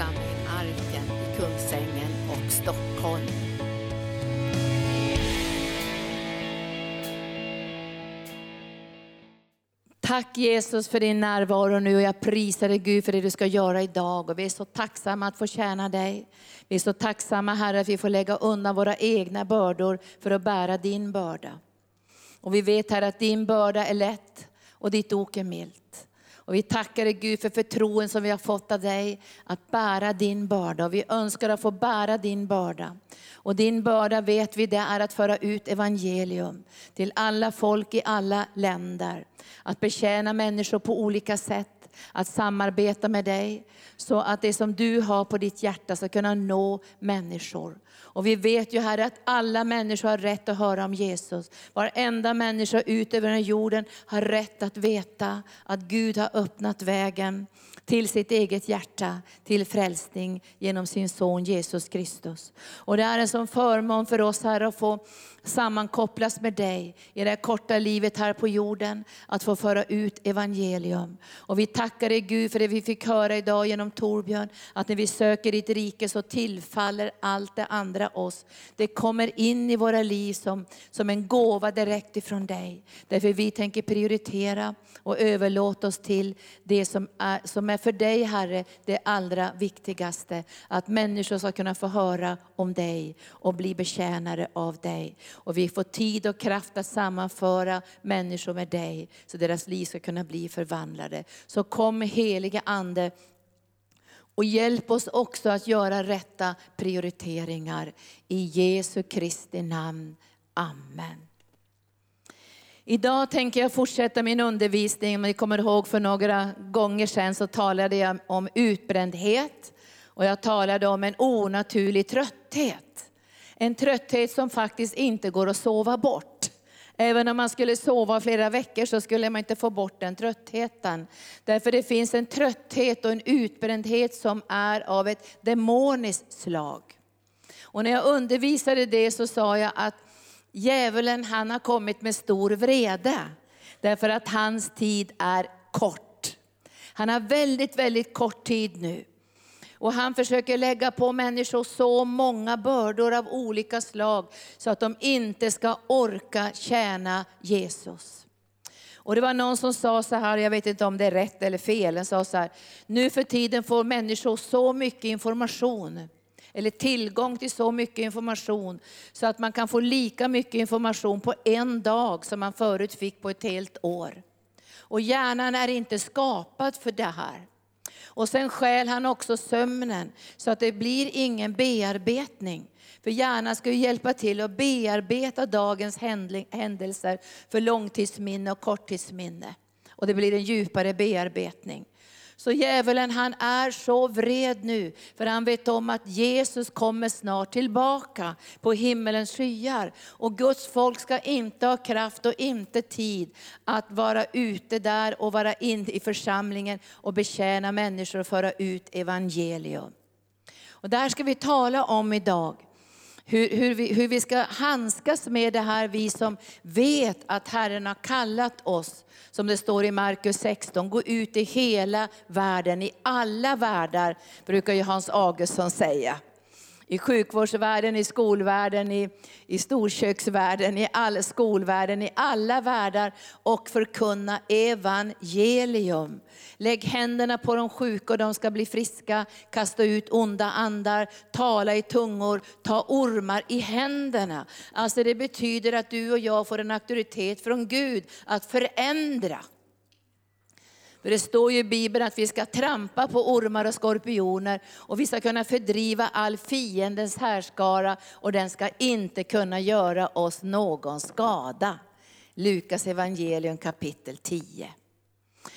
församling Arken i Kungsängen och Stockholm. Tack Jesus för din närvaro nu och jag prisar dig Gud för det du ska göra idag. Och vi är så tacksamma att få tjäna dig. Vi är så tacksamma Herre att vi får lägga undan våra egna bördor för att bära din börda. Och vi vet Herre att din börda är lätt och ditt ok är milt. Och vi tackar dig Gud för förtroen som vi har fått av dig att bära din börda. Och vi önskar att få bära din börda. Och din börda vet vi det är att föra ut evangelium till alla folk i alla länder. Att betjäna människor på olika sätt, att samarbeta med dig. Så att det som du har på ditt hjärta ska kunna nå människor. Och vi vet ju Herre att alla människor har rätt att höra om Jesus. Varenda människa ut över den här jorden har rätt att veta att Gud har öppnat vägen till sitt eget hjärta, till frälsning genom sin son Jesus Kristus. Och det är en sån förmån för oss här att få sammankopplas med dig i det här korta livet här på jorden, att få föra ut evangelium. Och vi tackar dig Gud för det vi fick höra idag genom Torbjörn, att när vi söker ditt rike så tillfaller allt det andra oss. Det kommer in i våra liv som, som en gåva direkt ifrån dig. Därför vi tänker prioritera och överlåta oss till det som är, som är för dig Herre det allra viktigaste. Att människor ska kunna få höra om dig och bli betjänare av dig. Och vi får tid och kraft att sammanföra människor med dig så deras liv ska kunna bli förvandlade. Så kom helige Ande och hjälp oss också att göra rätta prioriteringar. I Jesu Kristi namn. Amen. Idag tänker jag fortsätta min undervisning. Om ni kommer ihåg för några gånger sedan så talade jag om utbrändhet. Och jag talade om en onaturlig trötthet. En trötthet som faktiskt inte går att sova bort. Även om man skulle sova flera veckor så skulle man inte få bort den tröttheten. Därför det finns en trötthet och en utbrändhet som är av ett demoniskt slag. Och när jag undervisade det så sa jag att djävulen han har kommit med stor vrede. Därför att hans tid är kort. Han har väldigt, väldigt kort tid nu. Och han försöker lägga på människor så många bördor av olika slag så att de inte ska orka tjäna Jesus. Och det var någon som sa så här, jag vet inte om det är rätt eller fel, den sa så här, nu för tiden får människor så mycket information eller tillgång till så mycket information så att man kan få lika mycket information på en dag som man förut fick på ett helt år. Och hjärnan är inte skapad för det här. Och sen skäl han också sömnen så att det blir ingen bearbetning. För hjärnan ska ju hjälpa till att bearbeta dagens händelser för långtidsminne och korttidsminne. Och det blir en djupare bearbetning. Så djävulen han är så vred nu, för han vet om att Jesus kommer snart tillbaka på himmelens skyar. Och Guds folk ska inte ha kraft och inte tid att vara ute där och vara inne i församlingen och betjäna människor och föra ut evangelium. Och där ska vi tala om idag. Hur, hur, vi, hur vi ska handskas med det här, vi som vet att Herren har kallat oss som det står i Markus 16, gå ut i hela världen, i alla världar, brukar ju Hans Augustsson säga. I sjukvårdsvärlden, i skolvärlden, i, i storköksvärlden, i all skolvärlden, i alla världar och förkunna evangelium. Lägg händerna på de sjuka och de ska bli friska. Kasta ut onda andar, tala i tungor, ta ormar i händerna. Alltså det betyder att du och jag får en auktoritet från Gud att förändra. För det står ju i Bibeln att vi ska trampa på ormar och skorpioner och vi ska kunna fördriva all fiendens härskara och den ska inte kunna göra oss någon skada. Lukas evangelium kapitel 10.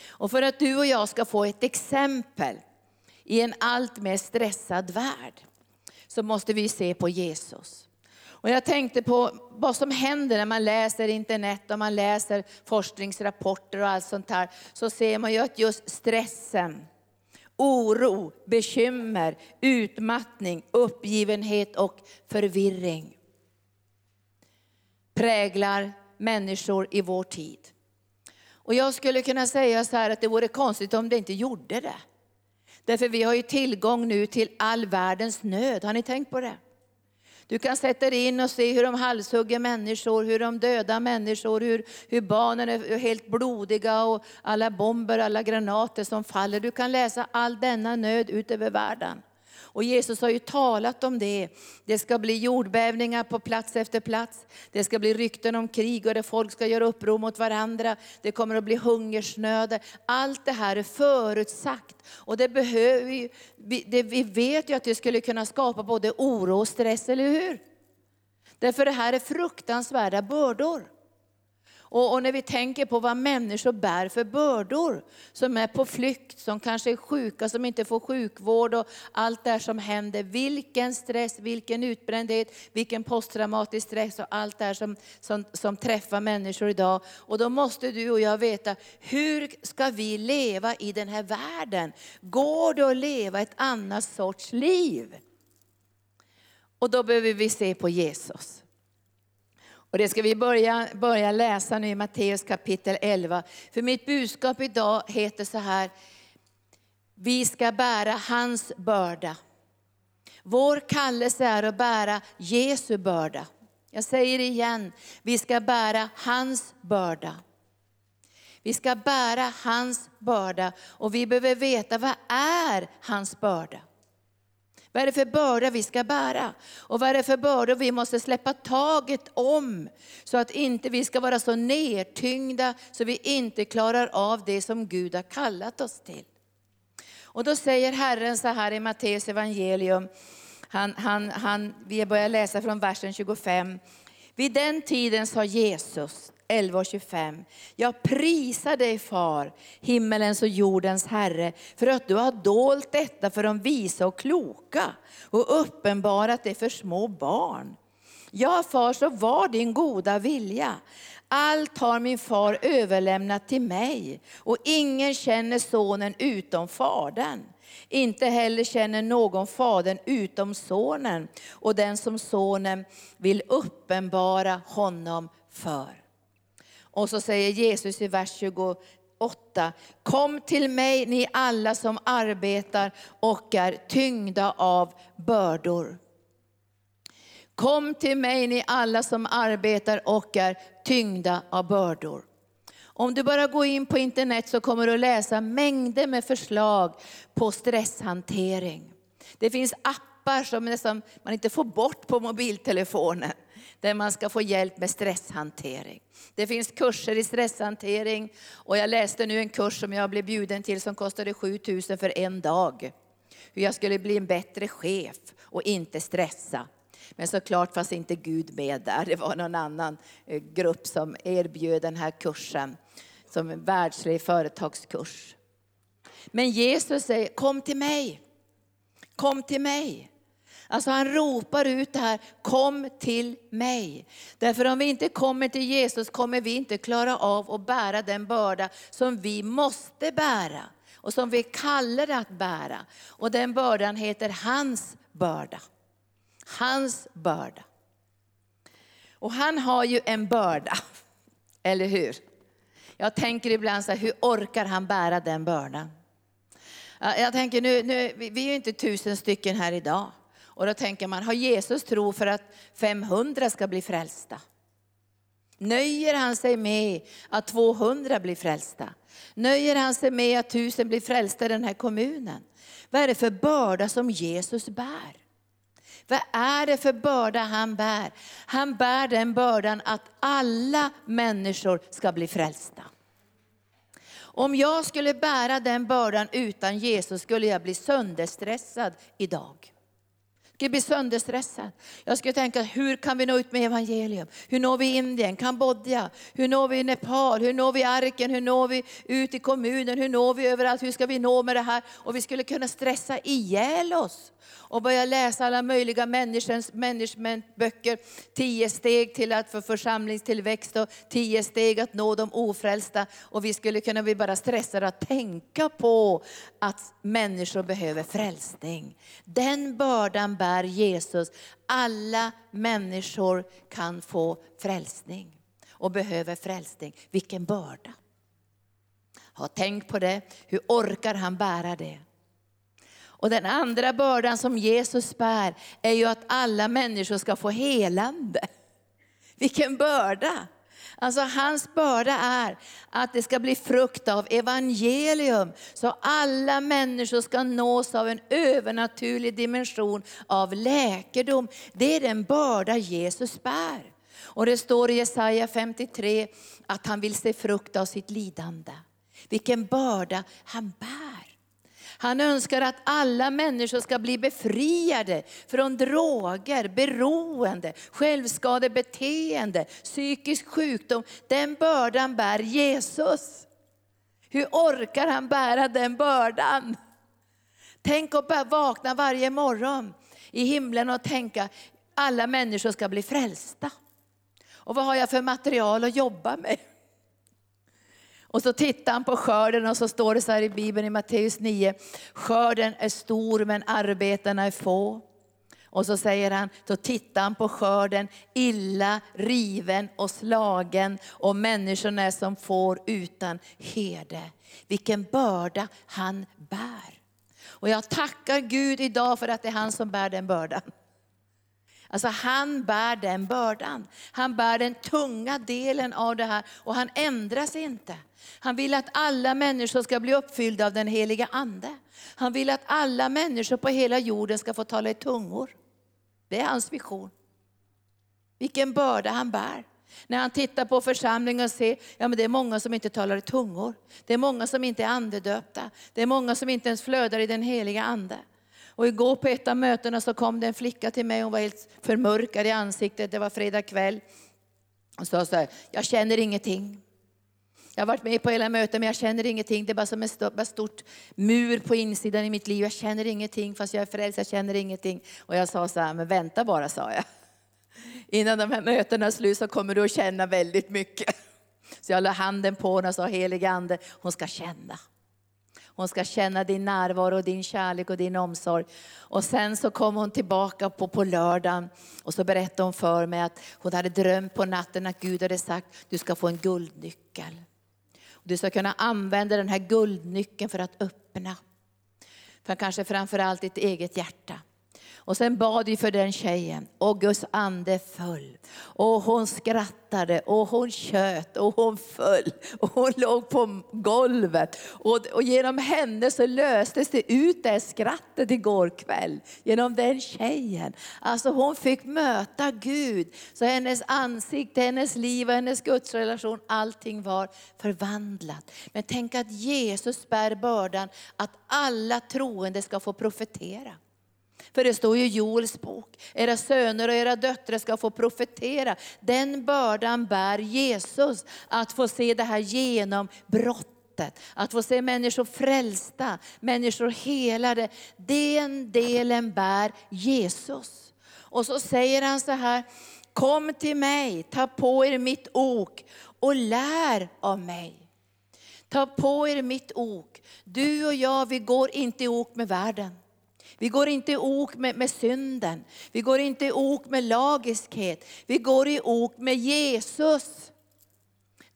Och för att du och jag ska få ett exempel i en allt mer stressad värld så måste vi se på Jesus. Och jag tänkte på vad som händer när man läser internet och man läser forskningsrapporter och allt sånt här. Så ser man ju att just stressen, oro, bekymmer, utmattning, uppgivenhet och förvirring präglar människor i vår tid. Och jag skulle kunna säga så här att det vore konstigt om det inte gjorde det. Därför vi har ju tillgång nu till all världens nöd. Har ni tänkt på det? Du kan sätta dig in och se hur de halshugger människor, hur de dödar människor, hur, hur barnen är helt blodiga och alla bomber, alla granater som faller. Du kan läsa all denna nöd ut över världen. Och Jesus har ju talat om det. Det ska bli jordbävningar på plats efter plats. Det ska bli rykten om krig och där folk ska göra uppror mot varandra. Det kommer att bli hungersnöder. Allt det här är förutsagt. Och det behöver vi, det, vi vet ju att det skulle kunna skapa både oro och stress, eller hur? Därför det här är fruktansvärda bördor. Och, och, när vi tänker på vad människor bär för bördor, som är på flykt, som kanske är sjuka, som inte får sjukvård och allt det som händer. Vilken stress, vilken utbrändhet, vilken posttraumatisk stress och allt det som, som, som träffar människor idag. Och då måste du och jag veta, hur ska vi leva i den här världen? Går det att leva ett annat sorts liv? Och då behöver vi se på Jesus. Och det ska vi börja, börja läsa nu i Matteus kapitel 11. För mitt budskap idag heter så här, vi ska bära hans börda. Vår kallelse är att bära Jesu börda. Jag säger det igen, vi ska bära hans börda. Vi ska bära hans börda och vi behöver veta vad är hans börda. Vad är det för börda vi ska bära? Och vad är det för bördor vi måste släppa taget om? Så att inte vi ska vara så nedtyngda så vi inte klarar av det som Gud har kallat oss till. Och då säger Herren så här i Matteus evangelium, han, han, han, vi börjar läsa från versen 25. Vid den tiden sa Jesus, 11.25. Jag prisar dig far, himmelens och jordens Herre, för att du har dolt detta för de visa och kloka och uppenbarat det för små barn. Ja far, så var din goda vilja. Allt har min far överlämnat till mig och ingen känner sonen utom fadern. Inte heller känner någon fadern utom sonen och den som sonen vill uppenbara honom för. Och så säger Jesus i vers 28, kom till mig ni alla som arbetar och är tyngda av bördor. Kom till mig ni alla som arbetar och är tyngda av bördor. Om du bara går in på internet så kommer du att läsa mängder med förslag på stresshantering. Det finns appar som nästan man inte får bort på mobiltelefonen där man ska få hjälp med stresshantering. Det finns kurser i stresshantering och jag läste nu en kurs som jag blev bjuden till som kostade 7000 för en dag. Hur jag skulle bli en bättre chef och inte stressa. Men såklart fanns inte Gud med där. Det var någon annan eh, grupp som erbjöd den här kursen som en världslig företagskurs. Men Jesus säger, kom till mig. Kom till mig. Alltså han ropar ut det här, kom till mig. Därför om vi inte kommer till Jesus kommer vi inte klara av att bära den börda som vi måste bära. Och som vi är kallade att bära. Och den bördan heter hans börda. Hans börda. Och han har ju en börda, eller hur? Jag tänker ibland så här, hur orkar han bära den bördan? Jag tänker nu, nu vi är ju inte tusen stycken här idag. Och då tänker man, har Jesus tro för att 500 ska bli frälsta? Nöjer han sig med att 200 blir frälsta? Nöjer han sig med att 1000 blir frälsta i den här kommunen? Vad är det för börda som Jesus bär? Vad är det för börda han bär? Han bär den bördan att alla människor ska bli frälsta. Om jag skulle bära den bördan utan Jesus skulle jag bli sönderstressad idag skulle bli sönderstressad. Jag skulle tänka, hur kan vi nå ut med evangelium? Hur når vi Indien, Kambodja? Hur når vi Nepal? Hur når vi Arken? Hur når vi ut i kommunen? Hur når vi överallt? Hur ska vi nå med det här? Och vi skulle kunna stressa ihjäl oss och börja läsa alla möjliga managementböcker. Tio steg till att få församlingstillväxt och tio steg att nå de ofrälsta. Och vi skulle kunna bli bara stressade att tänka på att människor behöver frälsning. Den bördan bär Jesus. Alla människor kan få frälsning och behöver frälsning. Vilken börda. Ha tänkt på det. Hur orkar han bära det? Och den andra bördan som Jesus bär är ju att alla människor ska få helande. Vilken börda! Alltså hans börda är att det ska bli frukt av evangelium. Så alla människor ska nås av en övernaturlig dimension av läkedom. Det är den börda Jesus bär. Och det står i Jesaja 53 att han vill se frukt av sitt lidande. Vilken börda han bär. Han önskar att alla människor ska bli befriade från droger, beroende, självskadebeteende, psykisk sjukdom. Den bördan bär Jesus. Hur orkar han bära den bördan? Tänk att vakna varje morgon i himlen och tänka alla människor ska bli frälsta. Och vad har jag för material att jobba med? Och så tittar han på skörden och så står det så här i Bibeln i Matteus 9. Skörden är stor men arbetarna är få. Och så säger han, då tittar han på skörden, illa riven och slagen och människorna är som får utan herde. Vilken börda han bär. Och jag tackar Gud idag för att det är han som bär den bördan. Alltså han bär den bördan. Han bär den tunga delen av det här och han ändras inte. Han vill att alla människor ska bli uppfyllda av den heliga Ande. Han vill att alla människor på hela jorden ska få tala i tungor. Det är hans vision. Vilken börda han bär. När han tittar på församlingen och ser, ja men det är många som inte talar i tungor. Det är många som inte är andedöpta. Det är många som inte ens flödar i den heliga Ande. Och igår på ett av mötena så kom det en flicka till mig, hon var helt förmörkad i ansiktet, det var fredag kväll. Och sa så här, jag känner ingenting. Jag har varit med på hela mötet men jag känner ingenting. Det är bara som en stort, stort mur på insidan i mitt liv. Jag känner ingenting fast jag är frälst, jag känner ingenting. Och jag sa så här, men vänta bara sa jag. Innan de här mötena är slut så kommer du att känna väldigt mycket. Så jag la handen på henne och sa, helige ande, hon ska känna. Hon ska känna din närvaro, din kärlek och din omsorg. Och sen så kom hon tillbaka på, på lördagen och så berättade hon för mig att hon hade drömt på natten att Gud hade sagt, du ska få en guldnyckel. Du ska kunna använda den här guldnyckeln för att öppna. För kanske framförallt ditt eget hjärta. Och sen bad vi för den tjejen och Guds ande föll. Och hon skrattade och hon tjöt och hon föll och hon låg på golvet. Och, och genom henne så löstes det ut det skrattet igår kväll. Genom den tjejen. Alltså hon fick möta Gud. Så hennes ansikte, hennes liv och hennes gudsrelation, allting var förvandlat. Men tänk att Jesus bär bördan att alla troende ska få profetera. För det står ju i Joels bok, era söner och era döttrar ska få profetera. Den bördan bär Jesus, att få se det här genombrottet. Att få se människor frälsta, människor helade. Den delen bär Jesus. Och så säger han så här, kom till mig, ta på er mitt ok och lär av mig. Ta på er mitt ok. Du och jag, vi går inte i ok med världen. Vi går inte i ok med, med synden. Vi går inte i ok med lagiskhet. Vi går i ok med Jesus.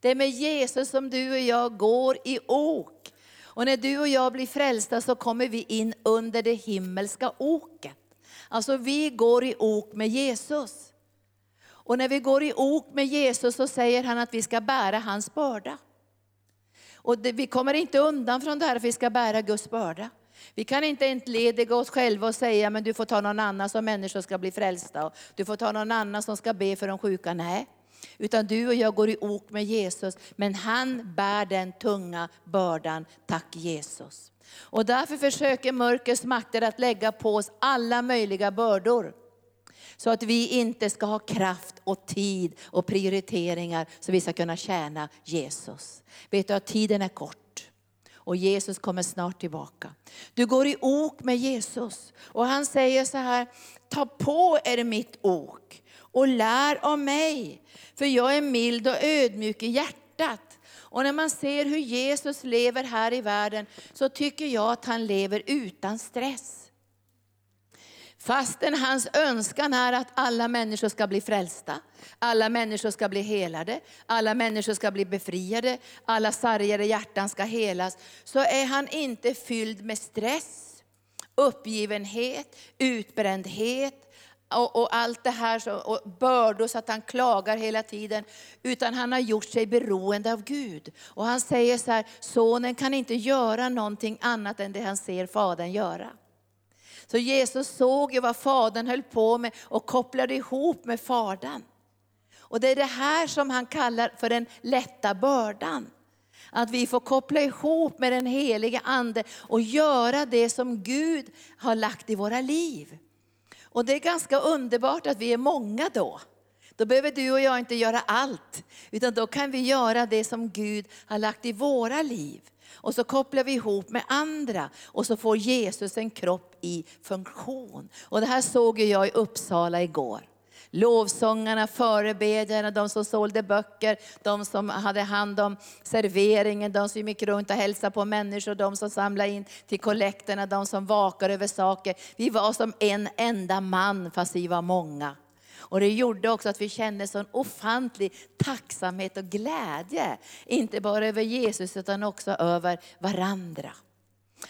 Det är med Jesus som du och jag går i ok. Och när du och jag blir frälsta så kommer vi in under det himmelska oket. Alltså vi går i ok med Jesus. Och när vi går i ok med Jesus så säger han att vi ska bära hans börda. Och det, vi kommer inte undan från det här att vi ska bära Guds börda. Vi kan inte entlediga oss själva och säga, men du får ta någon annan som människor ska bli frälsta. Och du får ta någon annan som ska be för de sjuka. Nej. Utan du och jag går i ok med Jesus, men han bär den tunga bördan, tack Jesus. Och därför försöker mörkrets makter att lägga på oss alla möjliga bördor. Så att vi inte ska ha kraft och tid och prioriteringar så vi ska kunna tjäna Jesus. Vet du att tiden är kort och Jesus kommer snart tillbaka. Du går i ok med Jesus och han säger så här, ta på er mitt ok och lär av mig, för jag är mild och ödmjuk i hjärtat. Och när man ser hur Jesus lever här i världen så tycker jag att han lever utan stress. Fastän hans önskan är att alla människor ska bli frälsta, alla människor ska bli helade, alla människor ska bli befriade, alla sargade hjärtan ska helas, så är han inte fylld med stress, uppgivenhet, utbrändhet, och, och, allt det här, så, och bördor så att han klagar hela tiden. Utan han har gjort sig beroende av Gud. Och han säger så här, sonen kan inte göra någonting annat än det han ser fadern göra. Så Jesus såg ju vad fadern höll på med och kopplade ihop med fadern. Och det är det här som han kallar för den lätta bördan. Att vi får koppla ihop med den heliga Ande och göra det som Gud har lagt i våra liv. Och det är ganska underbart att vi är många då. Då behöver du och jag inte göra allt, utan då kan vi göra det som Gud har lagt i våra liv. Och så kopplar vi ihop med andra och så får Jesus en kropp i funktion. Och det här såg jag i Uppsala igår. Lovsångarna, förebedjarna, de som sålde böcker, de som hade hand om serveringen, de som gick runt och hälsade på människor, de som samlade in till kollekterna, de som vakar över saker. Vi var som en enda man fast vi var många. Och det gjorde också att vi kände sån ofantlig tacksamhet och glädje. Inte bara över Jesus utan också över varandra.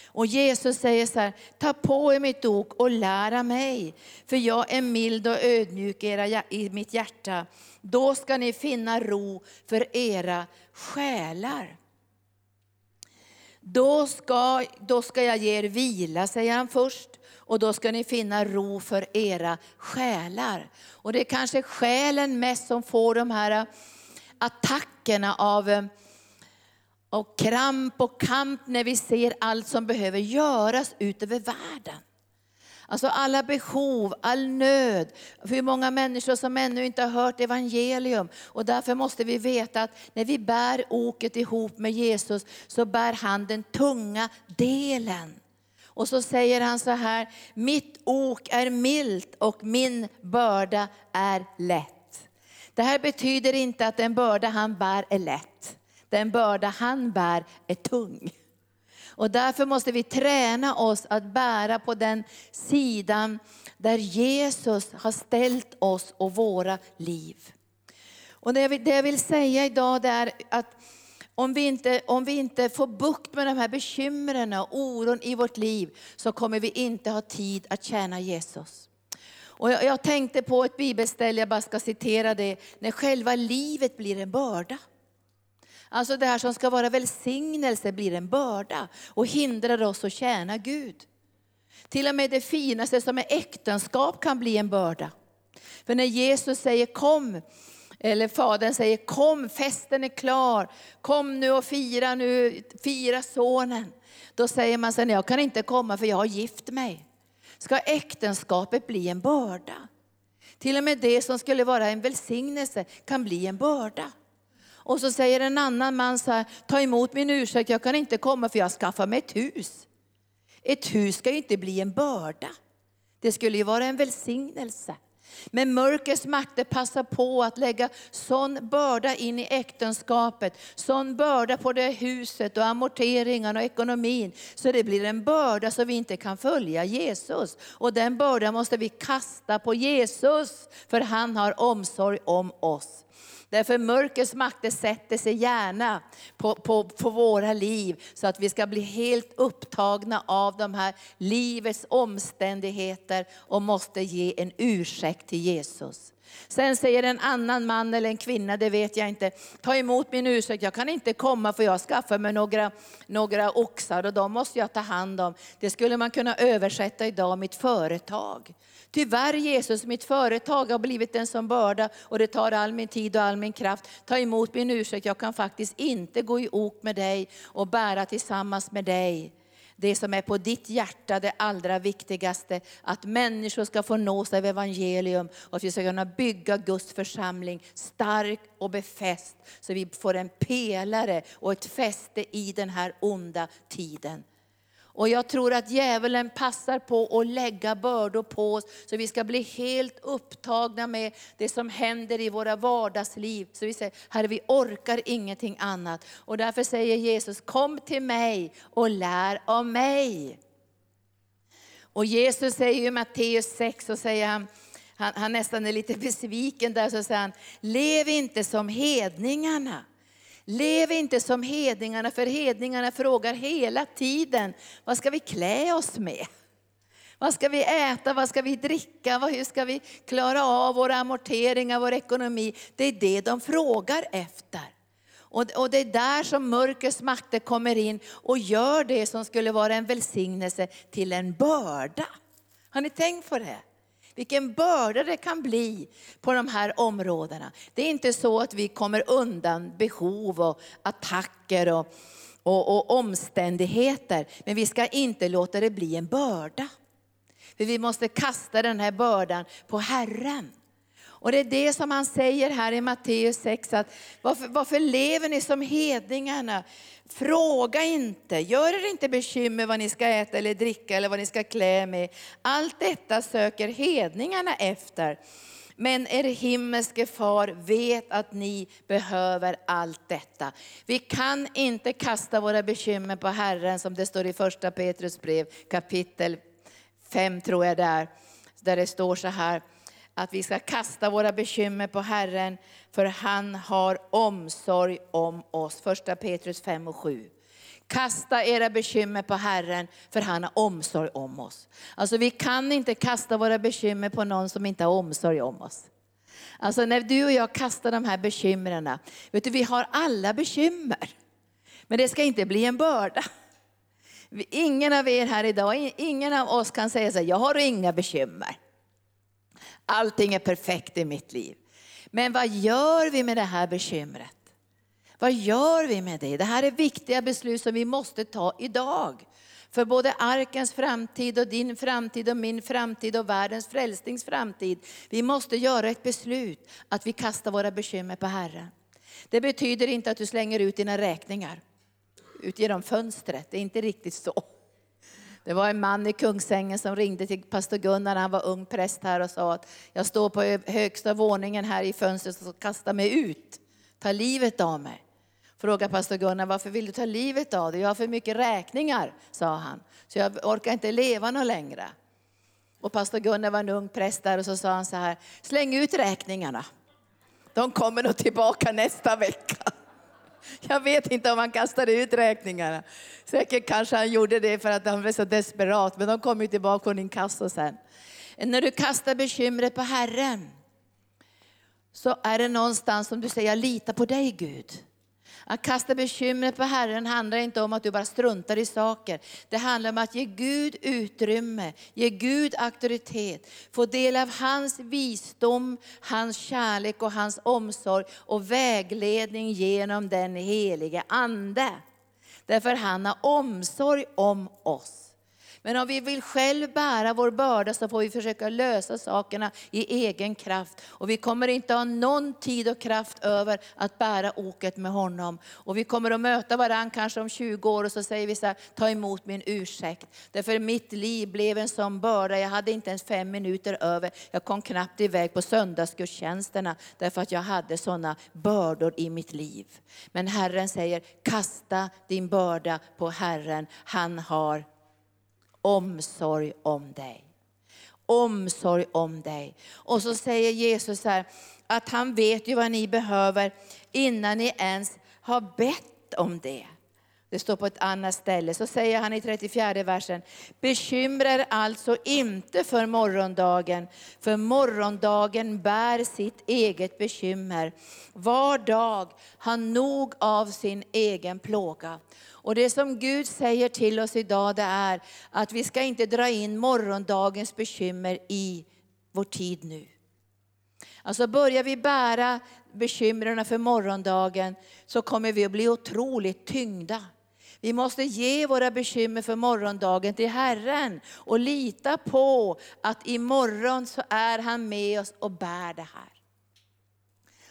Och Jesus säger så här, ta på er mitt ok och lära mig, för jag är mild och ödmjuk i mitt hjärta. Då ska ni finna ro för era själar. Då ska, då ska jag ge er vila, säger han först. Och då ska ni finna ro för era själar. Och det är kanske själen mest som får de här eh, attackerna av eh, och kramp och kamp när vi ser allt som behöver göras ut över världen. Alltså alla behov, all nöd, hur många människor som ännu inte har hört evangelium. Och därför måste vi veta att när vi bär oket ihop med Jesus så bär han den tunga delen. Och så säger han så här, mitt ok är milt och min börda är lätt. Det här betyder inte att den börda han bär är lätt. Den börda han bär är tung. Och därför måste vi träna oss att bära på den sidan där Jesus har ställt oss och våra liv. Och det jag vill säga idag är att om vi, inte, om vi inte får bukt med de här bekymren och oron i vårt liv så kommer vi inte ha tid att tjäna Jesus. Och jag, jag tänkte på ett bibelställe, jag bara ska citera det, när själva livet blir en börda. Alltså det här som ska vara välsignelse blir en börda och hindrar oss att tjäna Gud. Till och med det finaste som är äktenskap kan bli en börda. För när Jesus säger kom, eller Fadern säger kom, festen är klar, kom nu och fira nu, fira sonen. Då säger man sen, jag kan inte komma för jag har gift mig. Ska äktenskapet bli en börda? Till och med det som skulle vara en välsignelse kan bli en börda. Och så säger en annan man så här, ta emot min ursäkt, jag kan inte komma för jag skaffar mig ett hus. Ett hus ska ju inte bli en börda. Det skulle ju vara en välsignelse. Men mörkrets makter passar på att lägga sån börda in i äktenskapet, sån börda på det huset och amorteringarna och ekonomin. Så det blir en börda så vi inte kan följa Jesus. Och den bördan måste vi kasta på Jesus, för han har omsorg om oss. Därför mörkrets makter sätter sig gärna på, på, på våra liv så att vi ska bli helt upptagna av de här livets omständigheter och måste ge en ursäkt till Jesus. Sen säger en annan man eller en kvinna, det vet jag inte, ta emot min ursäkt, jag kan inte komma för jag skaffar mig några, några oxar och de måste jag ta hand om. Det skulle man kunna översätta idag, mitt företag. Tyvärr Jesus, mitt företag har blivit en sån börda och det tar all min tid och all min kraft. Ta emot min ursäkt, jag kan faktiskt inte gå i ok med dig och bära tillsammans med dig det som är på ditt hjärta, det allra viktigaste. Att människor ska få nås av evangelium och att vi ska kunna bygga Guds församling stark och befäst. Så vi får en pelare och ett fäste i den här onda tiden. Och jag tror att djävulen passar på att lägga bördor på oss så vi ska bli helt upptagna med det som händer i våra vardagsliv. Så vi säger, Herre vi orkar ingenting annat. Och därför säger Jesus, kom till mig och lär av mig. Och Jesus säger i Matteus 6, så säger han, han, han nästan är lite besviken där, så säger han, lev inte som hedningarna. Lev inte som hedningarna, för hedningarna frågar hela tiden, vad ska vi klä oss med? Vad ska vi äta? Vad ska vi dricka? Hur ska vi klara av våra amorteringar, vår ekonomi? Det är det de frågar efter. Och, det är där som mörkrets makter kommer in och gör det som skulle vara en välsignelse till en börda. Har ni tänkt på det? Vilken börda det kan bli på de här områdena. Det är inte så att vi kommer undan behov och attacker och, och, och omständigheter. Men vi ska inte låta det bli en börda. För vi måste kasta den här bördan på Herren. Och det är det som han säger här i Matteus 6, att varför, varför lever ni som hedningarna? Fråga inte, gör er inte bekymmer vad ni ska äta eller dricka eller vad ni ska klä med. Allt detta söker hedningarna efter. Men er himmelske far vet att ni behöver allt detta. Vi kan inte kasta våra bekymmer på Herren som det står i första Petrus brev kapitel 5 tror jag det är. Där det står så här att vi ska kasta våra bekymmer på Herren, för han har omsorg om oss. Första Petrus 5 och 7. Kasta era bekymmer på Herren, för han har omsorg om oss. Alltså vi kan inte kasta våra bekymmer på någon som inte har omsorg om oss. Alltså när du och jag kastar de här bekymren, vet du vi har alla bekymmer. Men det ska inte bli en börda. Ingen av er här idag, ingen av oss kan säga så här, jag har inga bekymmer. Allting är perfekt i mitt liv. Men vad gör vi med det här bekymret? Vad gör vi med det? Det här är viktiga beslut som vi måste ta idag. För både arkens framtid och din framtid och min framtid och världens frälsnings framtid. Vi måste göra ett beslut att vi kastar våra bekymmer på Herren. Det betyder inte att du slänger ut dina räkningar ut genom fönstret. Det är inte riktigt så. Det var en man i Kungsängen som ringde till pastor Gunnar när han var ung präst här och sa att jag står på högsta våningen här i fönstret och kastar mig ut. Ta livet av mig. Frågade pastor Gunnar, varför vill du ta livet av dig? Jag har för mycket räkningar, sa han. Så jag orkar inte leva något längre. Och pastor Gunnar var en ung präst där och så sa han så här, släng ut räkningarna. De kommer nog tillbaka nästa vecka. Jag vet inte om han kastade ut räkningarna. Säkert kanske han gjorde det för att han blev så desperat, men de kom ju tillbaka från inkasso sen. När du kastar bekymret på Herren, så är det någonstans som du säger, jag litar på dig Gud. Att kasta bekymret på Herren handlar inte om att du bara struntar i saker. Det handlar om att ge Gud utrymme, ge Gud auktoritet, få del av hans visdom, hans kärlek och hans omsorg och vägledning genom den helige Ande. Därför han har omsorg om oss. Men om vi vill själv bära vår börda så får vi försöka lösa sakerna i egen kraft. Och vi kommer inte ha någon tid och kraft över att bära oket med honom. Och vi kommer att möta varandra kanske om 20 år och så säger vi så här, ta emot min ursäkt. Därför mitt liv blev en sån börda, jag hade inte ens fem minuter över. Jag kom knappt iväg på söndagsgudstjänsterna därför att jag hade sådana bördor i mitt liv. Men Herren säger, kasta din börda på Herren, han har omsorg om dig. Omsorg om dig. Och så säger Jesus här att han vet ju vad ni behöver innan ni ens har bett om det. Det står på ett annat ställe. Så säger han i 34 versen, bekymra er alltså inte för morgondagen, för morgondagen bär sitt eget bekymmer. Var dag har nog av sin egen plåga. Och det som Gud säger till oss idag det är att vi ska inte dra in morgondagens bekymmer i vår tid nu. Alltså börjar vi bära bekymren för morgondagen så kommer vi att bli otroligt tyngda. Vi måste ge våra bekymmer för morgondagen till Herren och lita på att imorgon så är han med oss och bär det här.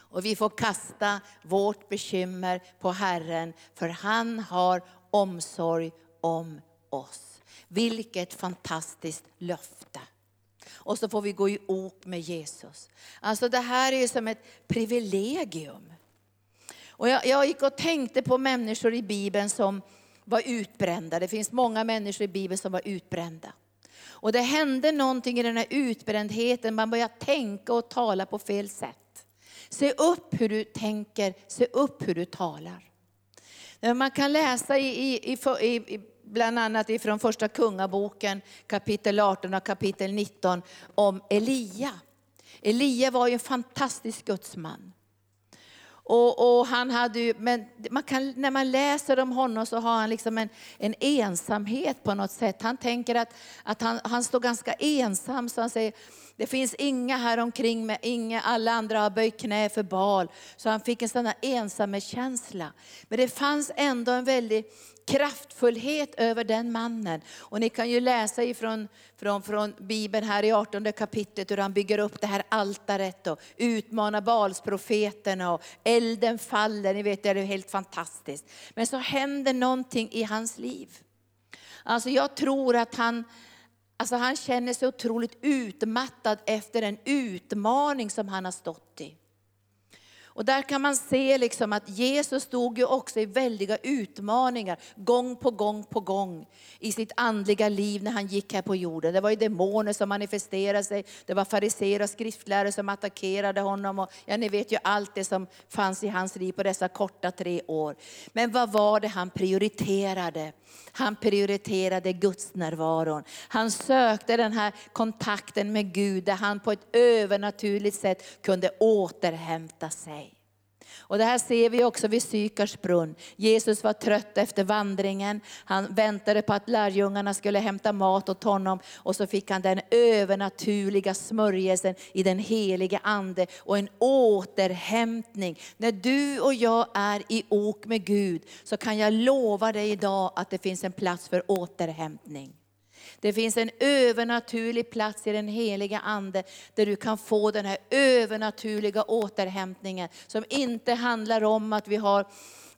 Och vi får kasta vårt bekymmer på Herren, för han har omsorg om oss. Vilket fantastiskt löfte. Och så får vi gå i ok med Jesus. Alltså det här är som ett privilegium. Och jag, jag gick och tänkte på människor i Bibeln som var utbrända. Det finns många människor i Bibeln som var utbrända. Och det hände någonting i den här utbrändheten, man började tänka och tala på fel sätt. Se upp hur du tänker, se upp hur du talar. Man kan läsa i, i, i, i bland annat ifrån första kungaboken kapitel 18 och kapitel 19 om Elia. Elia var ju en fantastisk gudsman. Och, och, han hade ju, men man kan, när man läser om honom så har han liksom en, en ensamhet på något sätt. Han tänker att, att han, han står ganska ensam, så han säger, det finns inga här omkring mig, inga, alla andra har böjt knä för bal. Så han fick en sån här ensamhetskänsla. Men det fanns ändå en väldig kraftfullhet över den mannen. Och ni kan ju läsa ifrån från, från Bibeln här i 18 kapitlet hur han bygger upp det här altaret och utmanar Balsprofeterna och elden faller. Ni vet, det är helt fantastiskt. Men så händer någonting i hans liv. Alltså jag tror att han, alltså han känner sig otroligt utmattad efter en utmaning som han har stått i. Och där kan man se liksom att Jesus stod ju också i väldiga utmaningar, gång på gång på gång, i sitt andliga liv när han gick här på jorden. Det var ju demoner som manifesterade sig, det var fariséer och skriftlärare som attackerade honom. Och, ja, ni vet ju allt det som fanns i hans liv på dessa korta tre år. Men vad var det han prioriterade? Han prioriterade Guds närvaron. Han sökte den här kontakten med Gud där han på ett övernaturligt sätt kunde återhämta sig. Och det här ser vi också vid Sykars brunn. Jesus var trött efter vandringen. Han väntade på att lärjungarna skulle hämta mat åt honom. Och så fick han den övernaturliga smörjelsen i den helige ande och en återhämtning. När du och jag är i ok med Gud så kan jag lova dig idag att det finns en plats för återhämtning. Det finns en övernaturlig plats i den heliga Ande där du kan få den här övernaturliga återhämtningen som inte handlar om att vi har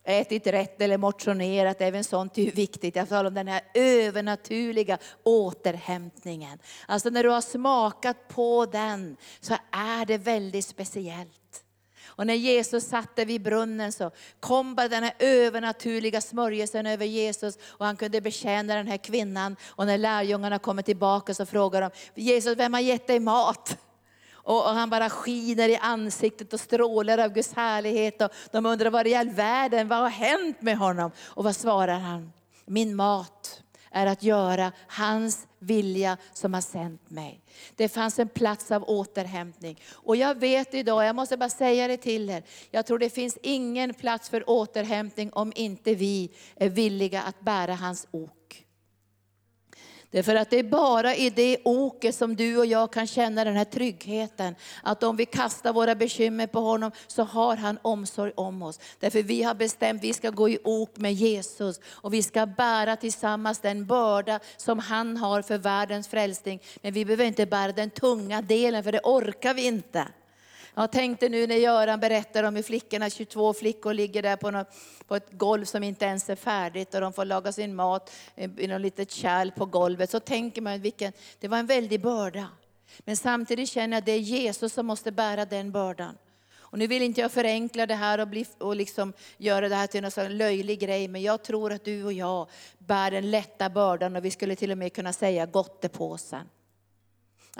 ätit rätt eller motionerat, även sånt är viktigt. Jag talar om den här övernaturliga återhämtningen. Alltså när du har smakat på den så är det väldigt speciellt. Och när Jesus satt där vid brunnen så kom bara den här övernaturliga smörjelsen över Jesus och han kunde betjäna den här kvinnan. Och när lärjungarna kommer tillbaka så frågar de, Jesus vem har gett dig mat? Och, han bara skiner i ansiktet och strålar av Guds härlighet. Och de undrar vad i all världen, vad har hänt med honom? Och vad svarar han? Min mat är att göra hans vilja som har sänt mig. Det fanns en plats av återhämtning. Och jag vet idag, jag måste bara säga det till er, jag tror det finns ingen plats för återhämtning om inte vi är villiga att bära hans ok. Därför att det är bara i det oket som du och jag kan känna den här tryggheten. Att om vi kastar våra bekymmer på honom så har han omsorg om oss. Därför vi har bestämt att vi ska gå i ok med Jesus. Och vi ska bära tillsammans den börda som han har för världens frälsning. Men vi behöver inte bära den tunga delen för det orkar vi inte. Jag tänkte nu när Göran berättar om hur flickorna, 22 flickor ligger där på, något, på ett golv som inte ens är färdigt och de får laga sin mat eh, i något litet kärl på golvet. Så tänker man vilken, det var en väldig börda. Men samtidigt känner jag att det är Jesus som måste bära den bördan. Och nu vill inte jag förenkla det här och, bli, och liksom göra det här till en löjlig grej, men jag tror att du och jag bär den lätta bördan och vi skulle till och med kunna säga gottepåsen.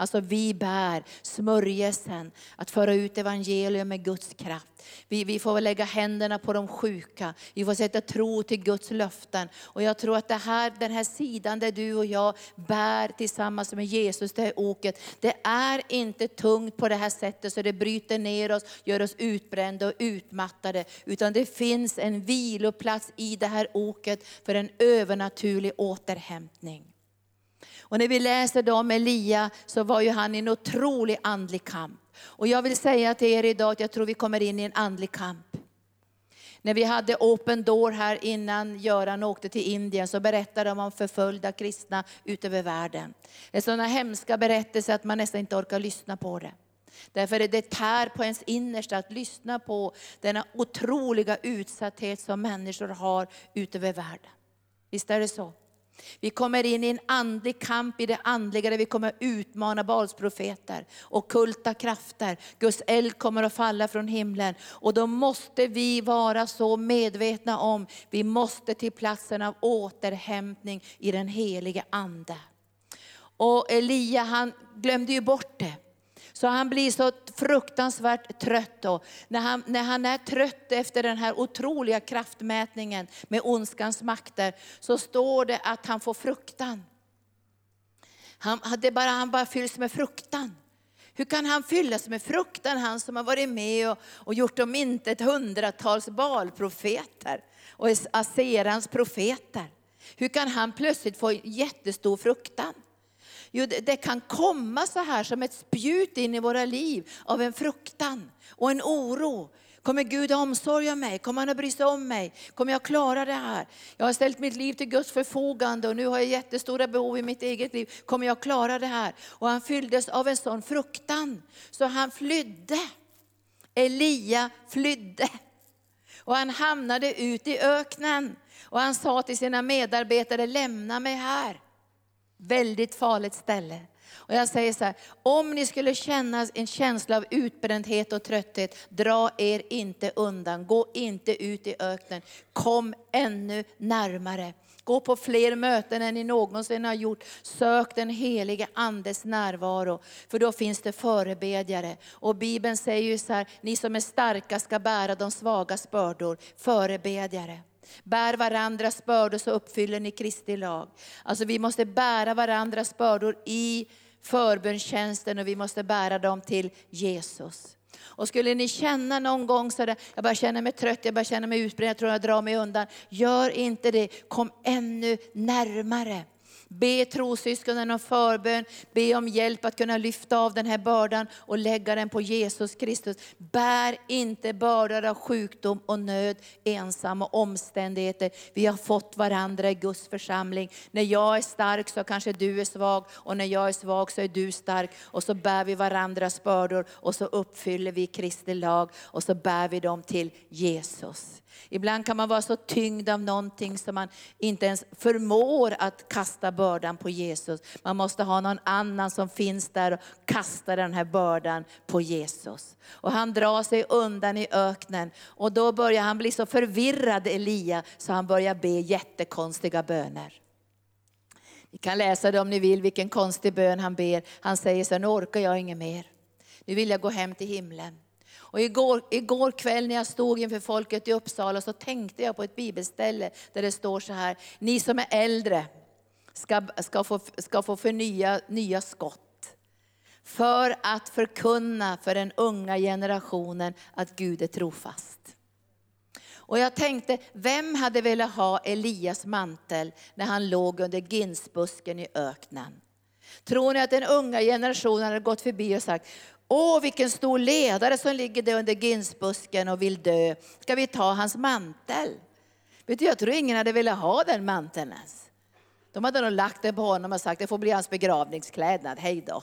Alltså vi bär smörjelsen att föra ut evangelium med Guds kraft. Vi, vi får lägga händerna på de sjuka, vi får sätta tro till Guds löften. Och jag tror att det här, den här sidan där du och jag bär tillsammans med Jesus det här oket, det är inte tungt på det här sättet så det bryter ner oss, gör oss utbrända och utmattade. Utan det finns en viloplats i det här oket för en övernaturlig återhämtning. Och när vi läser då om Elia så var ju han i en otrolig andlig kamp. Och jag vill säga till er idag att jag tror vi kommer in i en andlig kamp. När vi hade Open Door här innan Göran åkte till Indien så berättade de om förföljda kristna utöver världen. Det är sådana hemska berättelser att man nästan inte orkar lyssna på det. Därför är det tär på ens innersta att lyssna på denna otroliga utsatthet som människor har utöver världen. Visst är det så? Vi kommer in i en andlig kamp i det andliga där vi kommer utmana Balsprofeter och kulta krafter. Guds eld kommer att falla från himlen. Och då måste vi vara så medvetna om, vi måste till platsen av återhämtning i den helige Ande. Och Elia han glömde ju bort det. Så han blir så fruktansvärt trött då. När han, när han är trött efter den här otroliga kraftmätningen med ondskans makter, så står det att han får fruktan. Han, det bara, han bara fylls med fruktan. Hur kan han fyllas med fruktan, han som har varit med och, och gjort om inte ett hundratals balprofeter och Aserans profeter? Hur kan han plötsligt få jättestor fruktan? Jo, det, kan komma så här som ett spjut in i våra liv av en fruktan och en oro. Kommer Gud att omsorga mig? Kommer han att bry sig om mig? Kommer jag klara det här? Jag har ställt mitt liv till Guds förfogande och nu har jag jättestora behov i mitt eget liv. Kommer jag klara det här? Och han fylldes av en sån fruktan så han flydde. Elia flydde. Och han hamnade ut i öknen. Och han sa till sina medarbetare, lämna mig här. Väldigt farligt ställe. Och jag säger så här, om ni skulle känna en känsla av utbrändhet och trötthet, dra er inte undan. Gå inte ut i öknen. Kom ännu närmare. Gå på fler möten än ni någonsin har gjort. Sök den helige Andes närvaro, för då finns det förebedjare. Och Bibeln säger ju så här, ni som är starka ska bära de svagas bördor. Förebedjare. Bär varandras bördor så uppfyller ni Kristi lag. Alltså vi måste bära varandras bördor i förbönstjänsten och vi måste bära dem till Jesus. Och skulle ni känna någon gång sådär, jag bara känner mig trött, jag bara känner mig utbränd, jag tror jag drar mig undan. Gör inte det, kom ännu närmare. Be trossyskonen om förbön, be om hjälp att kunna lyfta av den här bördan och lägga den på Jesus Kristus. Bär inte bördor av sjukdom och nöd, ensamma omständigheter. Vi har fått varandra i Guds församling. När jag är stark så kanske du är svag och när jag är svag så är du stark. Och så bär vi varandras bördor och så uppfyller vi Kristi lag och så bär vi dem till Jesus. Ibland kan man vara så tyngd av någonting som man inte ens förmår att kasta bördan på Jesus. Man måste ha någon annan som finns där och kastar den här bördan på Jesus. Och han drar sig undan i öknen och då börjar han bli så förvirrad Elia så han börjar be jättekonstiga böner. Ni kan läsa det om ni vill, vilken konstig bön han ber. Han säger så nu orkar jag inget mer. Nu vill jag gå hem till himlen. Och igår, igår kväll när jag stod inför folket i Uppsala så tänkte jag på ett bibelställe där det står så här, ni som är äldre ska, ska, få, ska få förnya nya skott. För att förkunna för den unga generationen att Gud är trofast. Och jag tänkte, vem hade velat ha Elias mantel när han låg under ginsbusken i öknen? Tror ni att den unga generationen hade gått förbi och sagt, Åh, vilken stor ledare som ligger där under ginsbusken och vill dö. Ska vi ta hans mantel? Vet du, jag tror ingen hade velat ha den manteln ens. De hade nog lagt den på honom och sagt, det får bli hans begravningsklädnad, hej då.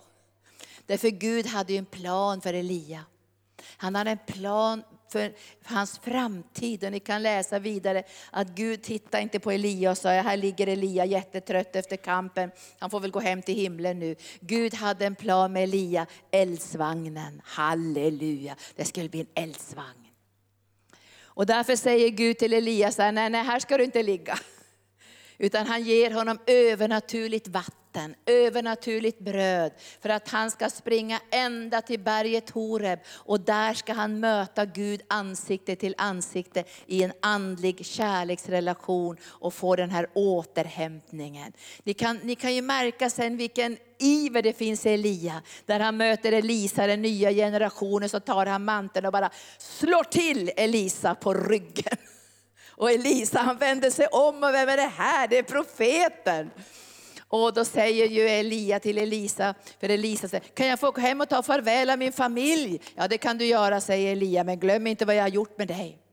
Därför Gud hade ju en plan för Elia. Han hade en plan för hans framtid. Och ni kan läsa vidare att Gud tittar inte på Elia och sa, här ligger Elia jättetrött efter kampen, han får väl gå hem till himlen nu. Gud hade en plan med Elia, eldsvagnen, halleluja, det skulle bli en eldsvagn. Och därför säger Gud till Elia, nej, nej, här ska du inte ligga. Utan han ger honom övernaturligt vatten vatten, övernaturligt bröd, för att han ska springa ända till berget Horeb och där ska han möta Gud ansikte till ansikte i en andlig kärleksrelation och få den här återhämtningen. Ni kan, ni kan ju märka sen vilken iver det finns i Elia. Där han möter Elisa, den nya generationen, så tar han manteln och bara slår till Elisa på ryggen. Och Elisa han vänder sig om och vem är det här? Det är profeten. Och då säger ju Elia till Elisa, för Elisa säger, kan jag få åka hem och ta farväl av min familj? Ja det kan du göra, säger Elia, men glöm inte vad jag har gjort med dig.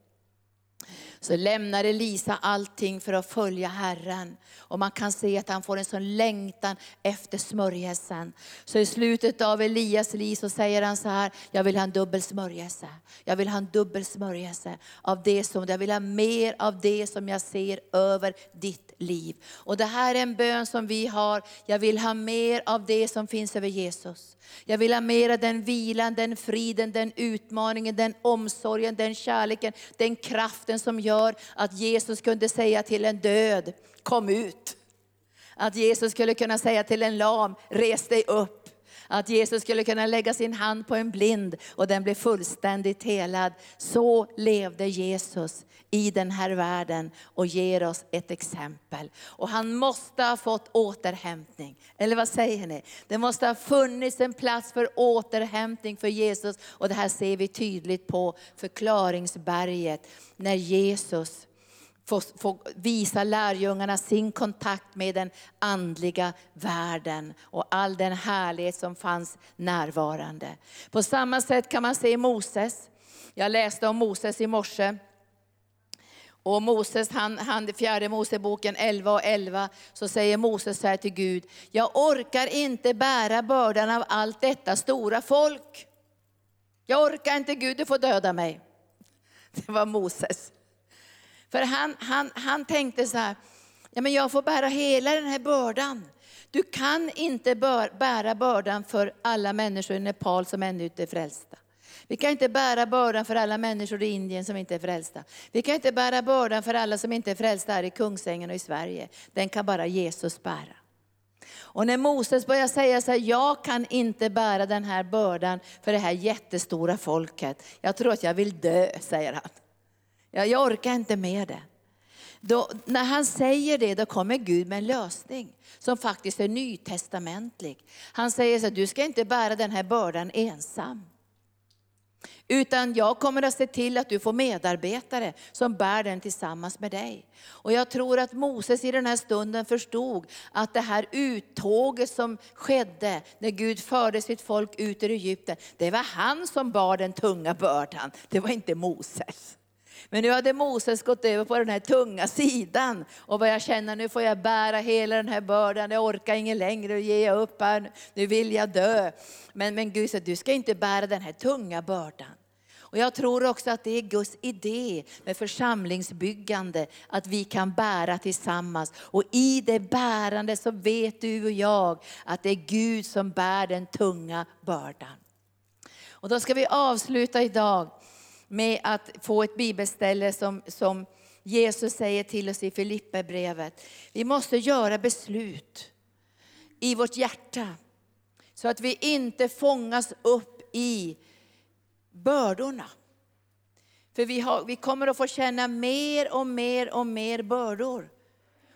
Så lämnar Elisa allting för att följa Herren. Och man kan se att han får en sån längtan efter smörjelsen. Så i slutet av Elias liv så säger han så här, jag vill ha en dubbel smörjelse. Jag vill ha en dubbel smörjelse av det som, jag vill ha mer av det som jag ser över ditt liv. Och det här är en bön som vi har, jag vill ha mer av det som finns över Jesus. Jag vill ha mer av den vilan, den friden, den utmaningen, den omsorgen, den kärleken, den kraften som gör att Jesus kunde säga till en död, kom ut. Att Jesus skulle kunna säga till en lam, res dig upp. Att Jesus skulle kunna lägga sin hand på en blind och den blev fullständigt helad. Så levde Jesus i den här världen och ger oss ett exempel. Och han måste ha fått återhämtning. Eller vad säger ni? Det måste ha funnits en plats för återhämtning för Jesus. Och det här ser vi tydligt på förklaringsberget. När Jesus får, få visa lärjungarna sin kontakt med den andliga världen och all den härlighet som fanns närvarande. På samma sätt kan man se Moses. Jag läste om Moses i morse. Och Moses, han, han, fjärde Moseboken 11 och 11, så säger Moses så här till Gud, jag orkar inte bära bördan av allt detta stora folk. Jag orkar inte Gud, du får döda mig. Det var Moses. För han, han, han tänkte så här, ja, men jag får bära hela den här bördan. Du kan inte bära bördan för alla människor i Nepal som ännu inte är frälsta. Vi kan inte bära bördan för alla människor i Indien som inte är frälsta. Vi kan inte bära bördan för alla som inte är frälsta här i Kungsängen och i Sverige. Den kan bara Jesus bära. Och när Moses börjar säga så här, jag kan inte bära den här bördan för det här jättestora folket. Jag tror att jag vill dö, säger han. Jag, jag orkar inte med det. Då, när han säger det, då kommer Gud med en lösning som faktiskt är nytestamentlig. Han säger så att du ska inte bära den här bördan ensam. Utan jag kommer att se till att du får medarbetare som bär den tillsammans med dig. Och jag tror att Moses i den här stunden förstod att det här uttåget som skedde när Gud förde sitt folk ut ur Egypten, det var han som bar den tunga bördan, det var inte Moses. Men nu hade Moses gått över på den här tunga sidan och börjat känna nu får jag bära hela den här bördan, jag orkar inget längre, nu ger jag upp här, nu vill jag dö. Men, men Gud sa, du ska inte bära den här tunga bördan. Och jag tror också att det är Guds idé med församlingsbyggande, att vi kan bära tillsammans. Och i det bärande så vet du och jag att det är Gud som bär den tunga bördan. Och då ska vi avsluta idag med att få ett bibelställe som, som Jesus säger till oss i Filipperbrevet. Vi måste göra beslut i vårt hjärta så att vi inte fångas upp i bördorna. För vi, har, vi kommer att få känna mer och mer och mer bördor.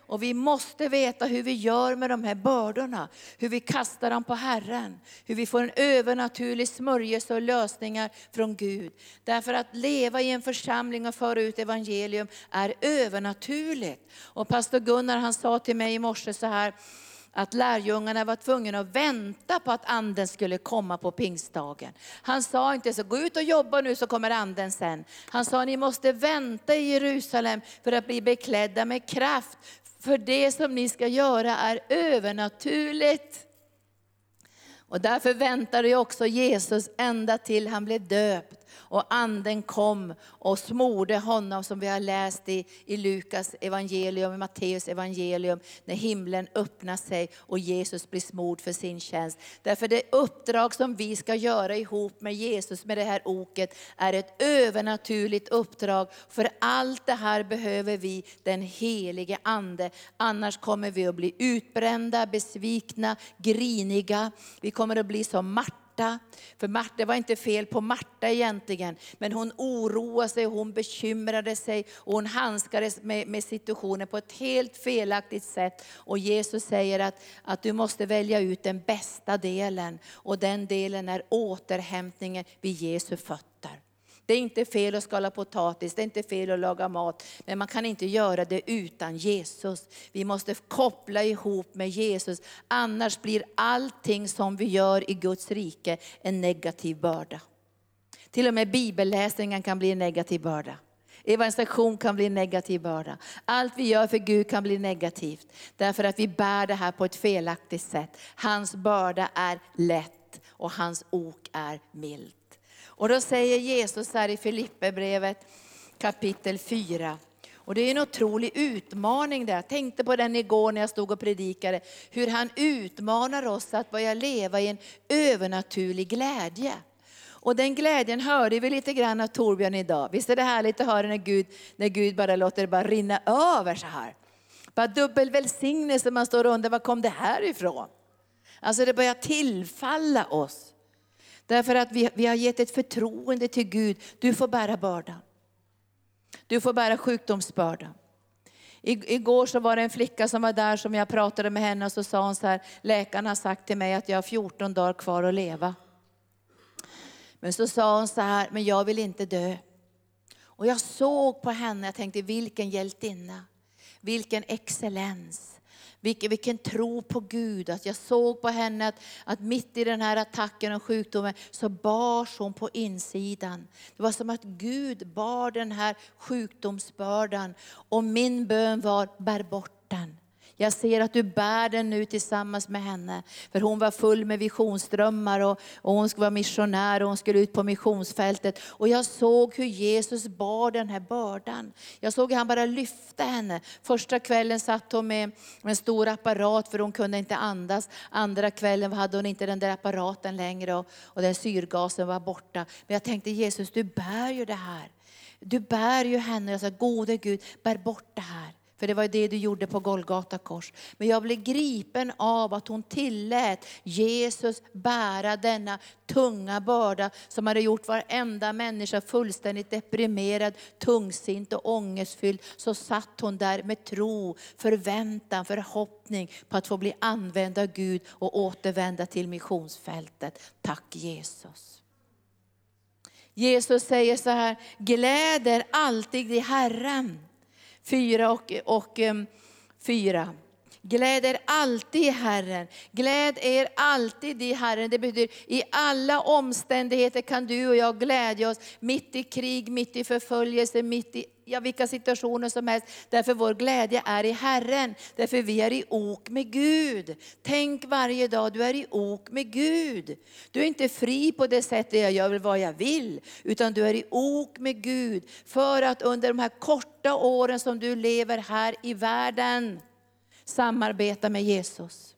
Och vi måste veta hur vi gör med de här bördorna, hur vi kastar dem på Herren, hur vi får en övernaturlig smörjelse och lösningar från Gud. Därför att leva i en församling och föra ut evangelium är övernaturligt. Och pastor Gunnar han sa till mig i morse så här, att lärjungarna var tvungna att vänta på att anden skulle komma på pingstdagen. Han sa inte så, gå ut och jobba nu så kommer anden sen. Han sa, ni måste vänta i Jerusalem för att bli beklädda med kraft. För det som ni ska göra är övernaturligt. Och därför väntade också Jesus ända till han blev döpt och anden kom och smorde honom som vi har läst i, i Lukas evangelium, i Matteus evangelium, när himlen öppnar sig och Jesus blir smord för sin tjänst. Därför det uppdrag som vi ska göra ihop med Jesus med det här oket är ett övernaturligt uppdrag. För allt det här behöver vi den helige ande. Annars kommer vi att bli utbrända, besvikna, griniga. Vi kommer att bli som Martin Marta. För Marta var inte fel på Marta egentligen, men hon oroade sig, hon bekymrade sig och hon handskades med, med situationen på ett helt felaktigt sätt. Och Jesus säger att, att du måste välja ut den bästa delen och den delen är återhämtningen vid Jesu fötter. Det är inte fel att skala potatis, det är inte fel att laga mat, men man kan inte göra det utan Jesus. Vi måste koppla ihop med Jesus, annars blir allting som vi gör i Guds rike en negativ börda. Till och med bibelläsningen kan bli en negativ börda. Evangelisation kan bli en negativ börda. Allt vi gör för Gud kan bli negativt. Därför att vi bär det här på ett felaktigt sätt. Hans börda är lätt och hans ok är mild. Och då säger Jesus här i Filipperbrevet kapitel 4. Och det är en otrolig utmaning där. Jag tänkte på den igår när jag stod och predikade. Hur han utmanar oss att börja leva i en övernaturlig glädje. Och den glädjen hörde vi lite grann av Torbjörn idag. Visst är det härligt att höra när Gud, när Gud bara låter det bara rinna över så här. Bara dubbel välsignelse, man står och undrar var kom det här ifrån? Alltså det börjar tillfalla oss. Därför att vi, vi har gett ett förtroende till Gud. Du får bära bördan. Du får bära sjukdomsbördan. Igår så var det en flicka som var där som jag pratade med henne och så sa hon så här, läkaren har sagt till mig att jag har 14 dagar kvar att leva. Men så sa hon så här, men jag vill inte dö. Och jag såg på henne, jag tänkte vilken hjältinna, vilken excellens. Vilken, vilken tro på Gud, att jag såg på henne att, att mitt i den här attacken och sjukdomen så bars hon på insidan. Det var som att Gud bar den här sjukdomsbördan och min bön var, bär bort den. Jag ser att du bär den nu tillsammans med henne. För hon var full med visionsdrömmar och, och hon skulle vara missionär och hon skulle ut på missionsfältet. Och jag såg hur Jesus bar den här bördan. Jag såg hur han bara lyfte henne. Första kvällen satt hon med en stor apparat för hon kunde inte andas. Andra kvällen hade hon inte den där apparaten längre och, och den syrgasen var borta. Men jag tänkte Jesus, du bär ju det här. Du bär ju henne. Jag sa, gode Gud, bär bort det här. För det var det du gjorde på Golgata kors. Men jag blev gripen av att hon tillät Jesus bära denna tunga börda som hade gjort varenda människa fullständigt deprimerad, tungsint och ångestfylld. Så satt hon där med tro, förväntan, förhoppning på att få bli använd av Gud och återvända till missionsfältet. Tack Jesus. Jesus säger så här, gläder alltid i Herren. 4 och, och eh, um, 4. Gläd er alltid i Herren. Gläd er alltid i Herren. Det betyder i alla omständigheter kan du och jag glädja oss. Mitt i krig, mitt i förföljelse, mitt i ja, vilka situationer som helst. Därför vår glädje är i Herren. Därför vi är i ok med Gud. Tänk varje dag, du är i ok med Gud. Du är inte fri på det sättet jag gör vad jag vill. Utan du är i ok med Gud. För att under de här korta åren som du lever här i världen, samarbeta med Jesus.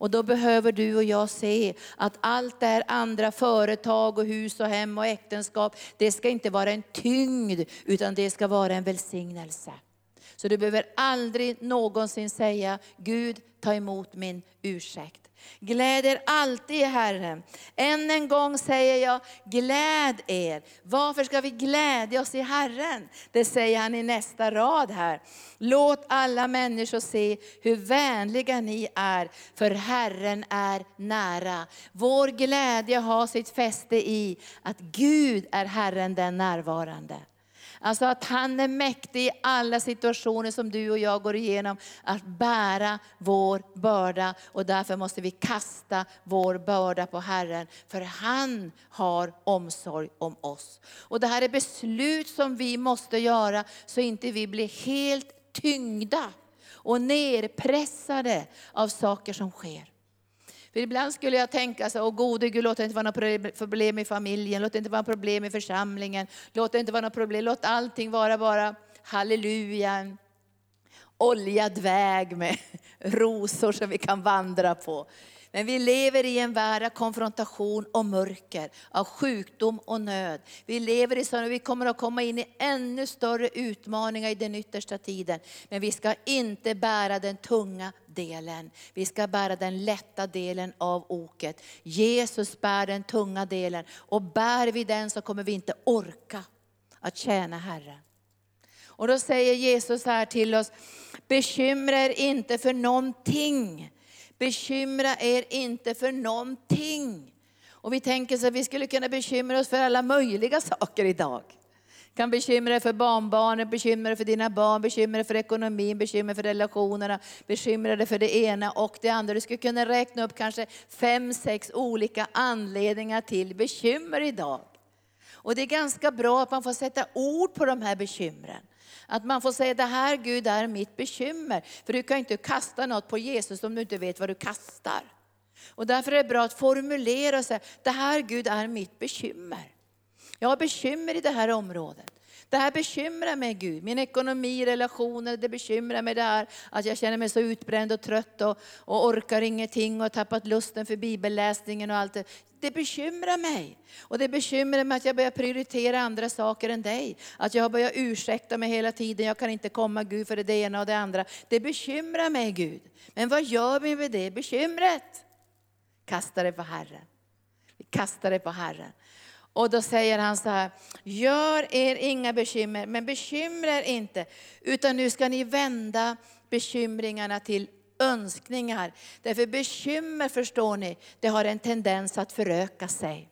Och då behöver du och jag se att allt det här andra, företag och hus och hem och äktenskap, det ska inte vara en tyngd, utan det ska vara en välsignelse. Så du behöver aldrig någonsin säga, Gud ta emot min ursäkt. Gläd er alltid i Herren. Än en gång säger jag, gläd er. Varför ska vi glädja oss i Herren? Det säger han i nästa rad här. Låt alla människor se hur vänliga ni är, för Herren är nära. Vår glädje har sitt fäste i att Gud är Herren den närvarande. Alltså att han är mäktig i alla situationer som du och jag går igenom, att bära vår börda. Och därför måste vi kasta vår börda på Herren, för han har omsorg om oss. Och det här är beslut som vi måste göra, så inte vi blir helt tyngda och nerpressade av saker som sker. För ibland skulle jag tänka så, åh gode Gud, låt det inte vara något problem i familjen, låt det inte vara något problem i församlingen, låt det inte vara något problem, låt allting vara bara halleluja, oljad väg med rosor som vi kan vandra på. Men vi lever i en värld av konfrontation och mörker, av sjukdom och nöd. Vi lever i sådana, vi kommer att komma in i ännu större utmaningar i den yttersta tiden. Men vi ska inte bära den tunga delen. Vi ska bära den lätta delen av oket. Jesus bär den tunga delen. Och bär vi den så kommer vi inte orka att tjäna Herren. Och då säger Jesus här till oss, bekymra er inte för någonting. Bekymra er inte för någonting. Och vi tänker så att vi skulle kunna bekymra oss för alla möjliga saker idag. Kan bekymra dig för barnbarnen, bekymra dig för dina barn, bekymra dig för ekonomin, bekymra dig för relationerna, bekymra dig för det ena och det andra. Du skulle kunna räkna upp kanske fem, sex olika anledningar till bekymmer idag. Och det är ganska bra att man får sätta ord på de här bekymren. Att man får säga, det här Gud är mitt bekymmer. För du kan inte kasta något på Jesus om du inte vet vad du kastar. Och därför är det bra att formulera sig. det här Gud är mitt bekymmer. Jag har bekymmer i det här området. Det här bekymrar mig Gud. Min ekonomi, relationer, det bekymrar mig det här att jag känner mig så utbränd och trött och, och orkar ingenting och har tappat lusten för bibelläsningen och allt det. Det bekymrar mig. Och det bekymrar mig att jag börjar prioritera andra saker än dig. Att jag har börjat ursäkta mig hela tiden, jag kan inte komma Gud för det ena och det andra. Det bekymrar mig Gud. Men vad gör vi med det bekymret? kastar det på Herren. Vi kastar det på Herren. Och då säger han så här, gör er inga bekymmer, men bekymra er inte, utan nu ska ni vända bekymringarna till önskningar. Därför bekymmer, förstår ni, det har en tendens att föröka sig.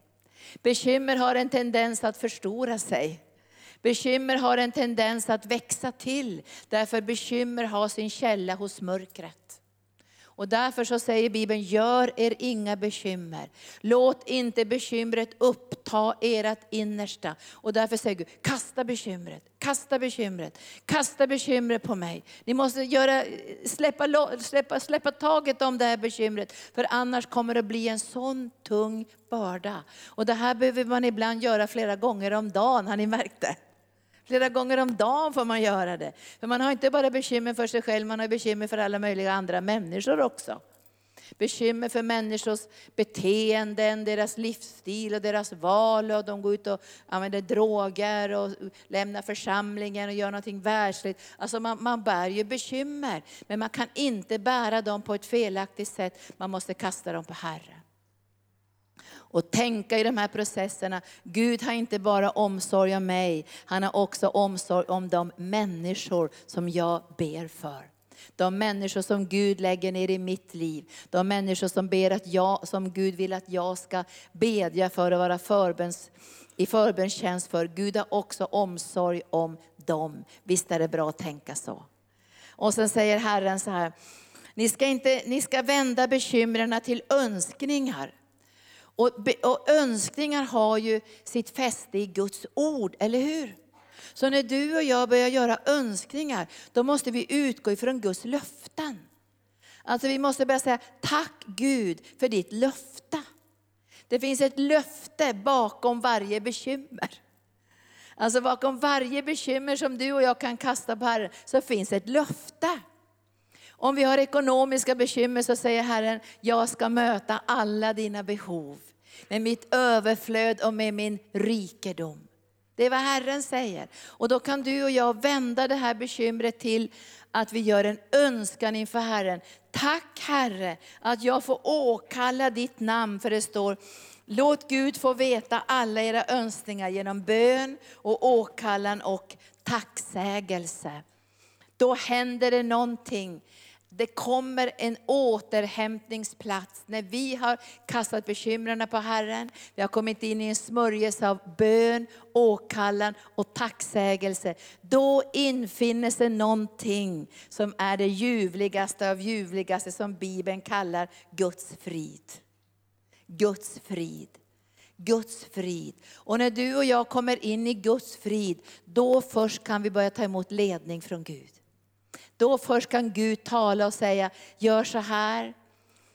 Bekymmer har en tendens att förstora sig. Bekymmer har en tendens att växa till, därför bekymmer har sin källa hos mörkret. Och därför så säger Bibeln, gör er inga bekymmer. Låt inte bekymret uppta ert innersta. Och därför säger Gud, kasta bekymret, kasta bekymret, kasta bekymret på mig. Ni måste göra, släppa, släppa, släppa taget om det här bekymret, för annars kommer det bli en sån tung börda. Och det här behöver man ibland göra flera gånger om dagen, har ni märkt det? Flera gånger om dagen får man göra det. För man har inte bara bekymmer för sig själv, man har bekymmer för alla möjliga andra människor också. Bekymmer för människors beteenden, deras livsstil och deras val. Och de går ut och använder droger och lämnar församlingen och gör någonting världsligt. Alltså man, man bär ju bekymmer, men man kan inte bära dem på ett felaktigt sätt. Man måste kasta dem på Herren och tänka i de här processerna. Gud har inte bara omsorg om mig, han har också omsorg om de människor som jag ber för. De människor som Gud lägger ner i mitt liv. De människor som, ber att jag, som Gud vill att jag ska bedja för och vara förböns, i förbönstjänst för. Gud har också omsorg om dem. Visst är det bra att tänka så. Och sen säger Herren så här, ni ska, inte, ni ska vända bekymren till önskningar. Och, och önskningar har ju sitt fäste i Guds ord, eller hur? Så när du och jag börjar göra önskningar, då måste vi utgå ifrån Guds löften. Alltså vi måste börja säga, tack Gud för ditt löfte. Det finns ett löfte bakom varje bekymmer. Alltså bakom varje bekymmer som du och jag kan kasta på Herren, så finns ett löfte. Om vi har ekonomiska bekymmer så säger Herren, jag ska möta alla dina behov med mitt överflöd och med min rikedom. Det är vad Herren säger. Och då kan du och jag vända det här bekymret till att vi gör en önskan inför Herren. Tack Herre att jag får åkalla ditt namn, för det står Låt Gud få veta alla era önskningar genom bön och åkallan och tacksägelse. Då händer det någonting det kommer en återhämtningsplats när vi har kastat bekymren på Herren. Vi har kommit in i en smörjelse av bön, åkallan och tacksägelse. Då infinner sig någonting som är det ljuvligaste av ljuvligaste som Bibeln kallar Guds frid. Guds frid. Guds frid. Och när du och jag kommer in i Guds frid, då först kan vi börja ta emot ledning från Gud. Då först kan Gud tala och säga, gör så här.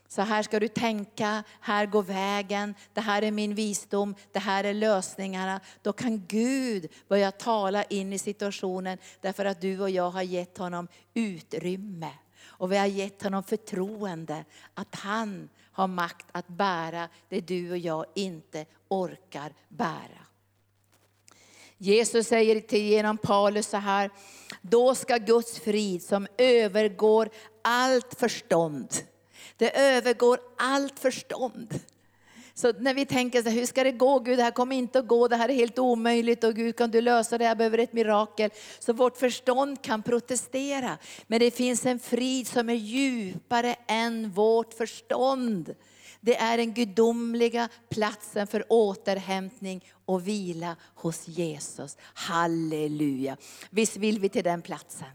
Så här ska du tänka, här går vägen, det här är min visdom, det här är lösningarna. Då kan Gud börja tala in i situationen därför att du och jag har gett honom utrymme. Och vi har gett honom förtroende att han har makt att bära det du och jag inte orkar bära. Jesus säger till genom Paulus så här, då ska Guds frid som övergår allt förstånd, det övergår allt förstånd. Så när vi tänker så här, hur ska det gå Gud, det här kommer inte att gå, det här är helt omöjligt och Gud kan du lösa det, jag behöver ett mirakel. Så vårt förstånd kan protestera. Men det finns en frid som är djupare än vårt förstånd. Det är den gudomliga platsen för återhämtning och vila hos Jesus. Halleluja. Visst vill vi till den platsen?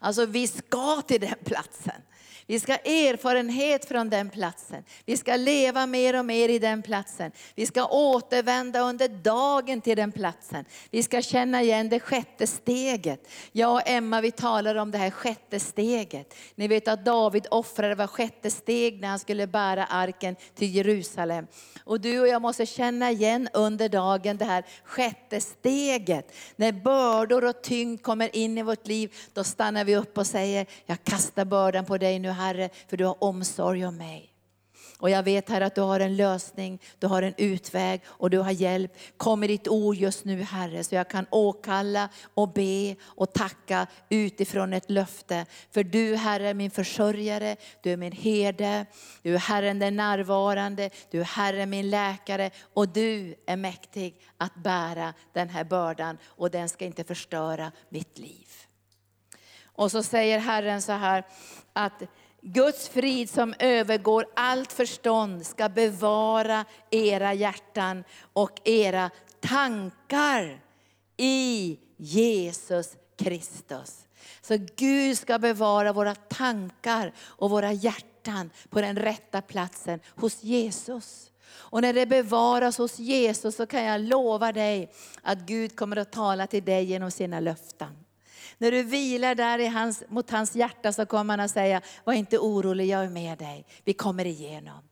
Alltså vi ska till den platsen. Vi ska ha erfarenhet från den platsen. Vi ska leva mer och mer i den platsen. Vi ska återvända under dagen till den platsen. Vi ska känna igen det sjätte steget. Jag och Emma vi talar om det här sjätte steget. Ni vet att David offrade var sjätte steg när han skulle bära arken till Jerusalem. Och du och jag måste känna igen under dagen det här sjätte steget. När bördor och tyngd kommer in i vårt liv, då stannar vi upp och säger, jag kastar bördan på dig nu Herre, för du har omsorg om mig. Och jag vet Herre att du har en lösning, du har en utväg och du har hjälp. Kom med ditt ord just nu Herre, så jag kan åkalla och be och tacka utifrån ett löfte. För du Herre är min försörjare, du är min herde, du är Herren den närvarande, du är Herren min läkare och du är mäktig att bära den här bördan och den ska inte förstöra mitt liv. Och så säger Herren så här att Guds frid som övergår allt förstånd ska bevara era hjärtan och era tankar i Jesus Kristus. Så Gud ska bevara våra tankar och våra hjärtan på den rätta platsen hos Jesus. Och när det bevaras hos Jesus så kan jag lova dig att Gud kommer att tala till dig genom sina löften. När du vilar där i hans, mot hans hjärta så kommer han att säga, var inte orolig, jag är med dig. Vi kommer igenom.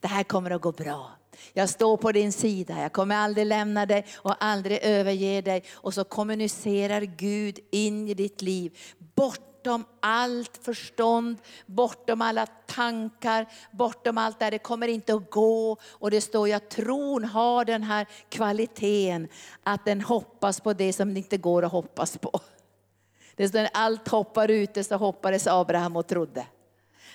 Det här kommer att gå bra. Jag står på din sida, jag kommer aldrig lämna dig och aldrig överge dig. Och så kommunicerar Gud in i ditt liv. Bortom allt förstånd, bortom alla tankar, bortom allt där. Det kommer inte att gå. Och det står ju att tron har den här kvaliteten att den hoppas på det som inte går att hoppas på. Det står när allt hoppar ute så hoppades Abraham och trodde.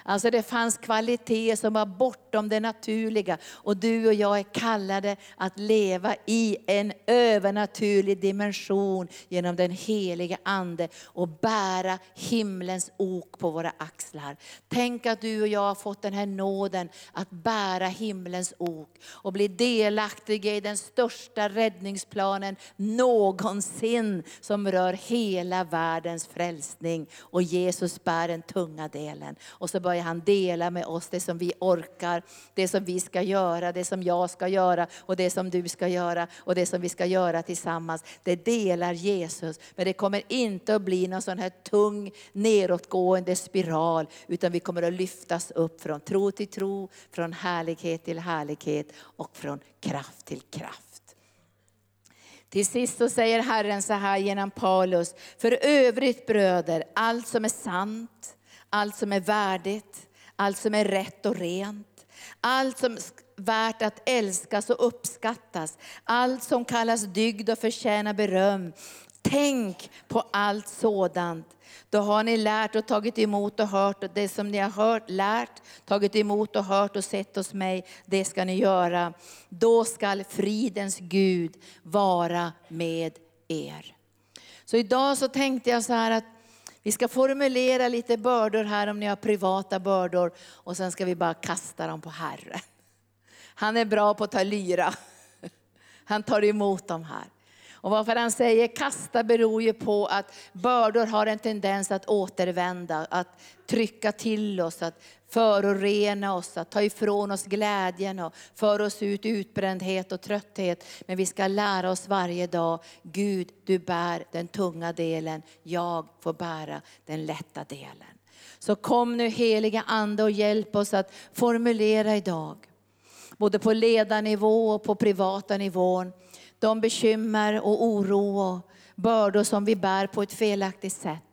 Alltså det fanns kvaliteter som var bortom det naturliga. Och du och jag är kallade att leva i en övernaturlig dimension genom den helige Ande och bära himlens ok på våra axlar. Tänk att du och jag har fått den här nåden att bära himlens ok och bli delaktiga i den största räddningsplanen någonsin som rör hela världens frälsning. Och Jesus bär den tunga delen. Och så börjar han dela med oss det som vi orkar, det som vi ska göra, det som jag ska göra och det som du ska göra och det som vi ska göra tillsammans. Det delar Jesus. Men det kommer inte att bli någon sån här tung nedåtgående spiral utan vi kommer att lyftas upp från tro till tro, från härlighet till härlighet och från kraft till kraft. Till sist så säger Herren så här genom Paulus, för övrigt bröder, allt som är sant, allt som är värdigt, allt som är rätt och rent, allt som är värt att älskas och uppskattas, allt som kallas dygd och förtjänar beröm. Tänk på allt sådant. Då har ni lärt och tagit emot och hört och det som ni har hört, lärt, tagit emot och hört och sett hos mig, det ska ni göra. Då skall fridens Gud vara med er. Så idag så tänkte jag så här att vi ska formulera lite bördor här om ni har privata bördor och sen ska vi bara kasta dem på Herren. Han är bra på att ta lyra. Han tar emot dem här. Och varför han säger kasta beror ju på att bördor har en tendens att återvända, att trycka till oss, att förorena oss, att ta ifrån oss glädjen och föra oss ut i utbrändhet och trötthet. Men vi ska lära oss varje dag, Gud du bär den tunga delen, jag får bära den lätta delen. Så kom nu heliga Ande och hjälp oss att formulera idag, både på ledarnivå och på privata nivån, de bekymmer och oro och bördor som vi bär på ett felaktigt sätt.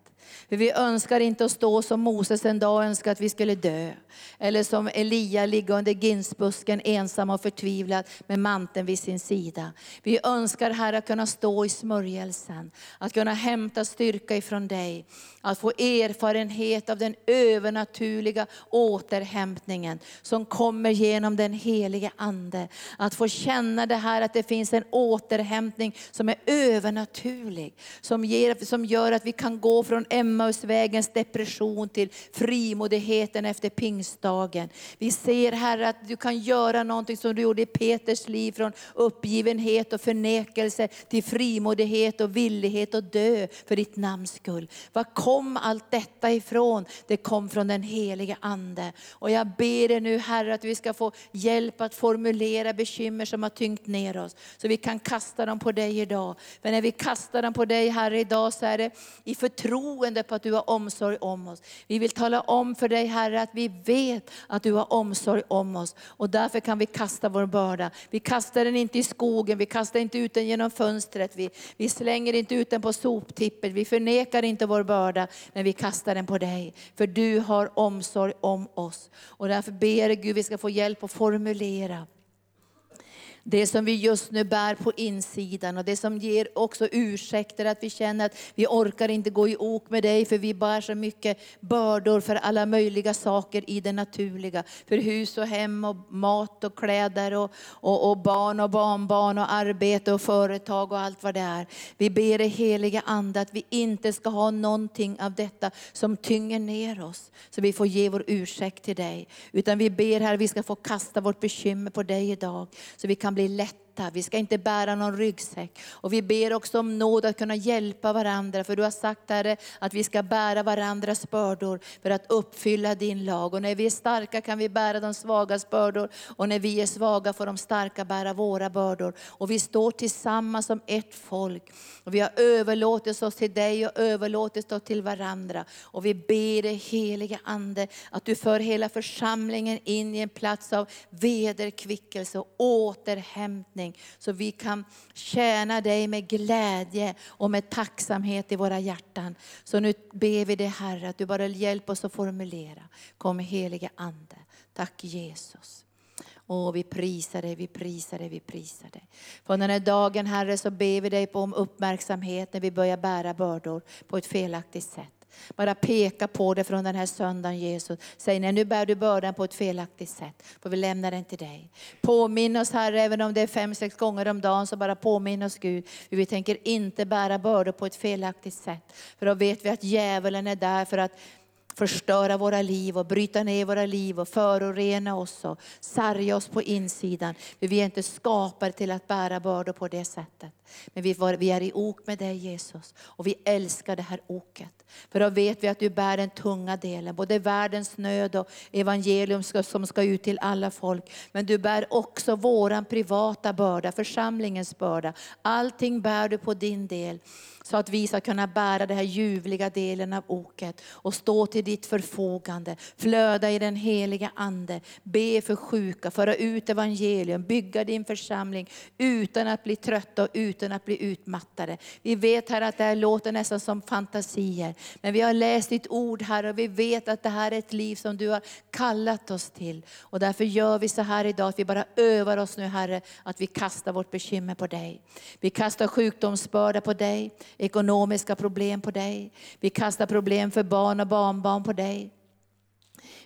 För vi önskar inte att stå som Moses en dag önskade att vi skulle dö. Eller som Elia ligga under ginsbusken ensam och förtvivlad med manteln vid sin sida. Vi önskar Herre att kunna stå i smörjelsen, att kunna hämta styrka ifrån dig. Att få erfarenhet av den övernaturliga återhämtningen som kommer genom den helige Ande. Att få känna det här att det finns en återhämtning som är övernaturlig. Som, ger, som gör att vi kan gå från Emmausvägens depression till frimodigheten efter pingstdagen. Vi ser Herre att du kan göra någonting som du gjorde i Peters liv från uppgivenhet och förnekelse till frimodighet och villighet att dö för ditt namns skull. Var kom allt detta ifrån? Det kom från den helige Ande. Och jag ber dig nu Herre att vi ska få hjälp att formulera bekymmer som har tyngt ner oss. Så vi kan kasta dem på dig idag. För när vi kastar dem på dig Herre idag så är det i förtroende på att du har omsorg om oss. Vi vill tala om för dig Herre att vi vet att du har omsorg om oss. Och därför kan vi kasta vår börda. Vi kastar den inte i skogen, vi kastar inte ut den genom fönstret, vi, vi slänger inte ut den på soptippet, vi förnekar inte vår börda, men vi kastar den på dig. För du har omsorg om oss. Och därför ber Gud vi ska få hjälp att formulera det som vi just nu bär på insidan och det som ger också ursäkter att vi känner att vi orkar inte gå i ok med dig för vi bär så mycket bördor för alla möjliga saker i det naturliga. För hus och hem och mat och kläder och, och, och barn och barnbarn och arbete och företag och allt vad det är. Vi ber dig heliga Ande att vi inte ska ha någonting av detta som tynger ner oss. Så vi får ge vår ursäkt till dig. Utan vi ber här att vi ska få kasta vårt bekymmer på dig idag. Så vi kan bli lätt lätta, vi ska inte bära någon ryggsäck. Och vi ber också om nåd att kunna hjälpa varandra, för du har sagt Herre att vi ska bära varandras bördor för att uppfylla din lag. Och när vi är starka kan vi bära de svagas bördor, och när vi är svaga får de starka bära våra bördor. Och vi står tillsammans som ett folk. Och vi har överlåtit oss till dig och överlåtit oss till varandra. Och vi ber dig helige Ande att du för hela församlingen in i en plats av vederkvickelse och återhämtning församling. Så vi kan tjäna dig med glädje och med tacksamhet i våra hjärtan. Så nu ber vi dig Herre att du bara hjälper oss att formulera. Kom helige Ande. Tack Jesus. Åh, vi prisar dig, vi prisar dig, vi prisar dig. På den här dagen Herre så ber vi dig om uppmärksamhet när vi börjar bära bördor på ett felaktigt sätt. Bara peka på det från den här söndagen Jesus. Säg nej, nu bär du bördan på ett felaktigt sätt. För vi lämnar den till dig. Påminn oss Herre, även om det är fem, sex gånger om dagen, så bara påminn oss Gud. Vi tänker inte bära bördor på ett felaktigt sätt. För då vet vi att djävulen är där för att förstöra våra liv och bryta ner våra liv och förorena oss och sarga oss på insidan. För vi är inte skapade till att bära bördor på det sättet. Men vi, var, vi är i ok med dig Jesus och vi älskar det här oket. För då vet vi att du bär den tunga delen, både världens nöd och evangelium som ska ut till alla folk. Men du bär också våran privata börda, församlingens börda. Allting bär du på din del så att vi ska kunna bära den här ljuvliga delen av oket och stå till ditt förfogande, flöda i den heliga Ande, be för sjuka, föra ut evangelium, bygga din församling utan att bli trötta och utan att bli utmattade. Vi vet här att det här låter nästan som fantasier, men vi har läst ditt ord här och vi vet att det här är ett liv som du har kallat oss till. Och därför gör vi så här idag att vi bara övar oss nu Herre, att vi kastar vårt bekymmer på dig. Vi kastar sjukdomsbörda på dig, ekonomiska problem på dig. Vi kastar problem för barn och barnbarn på dig.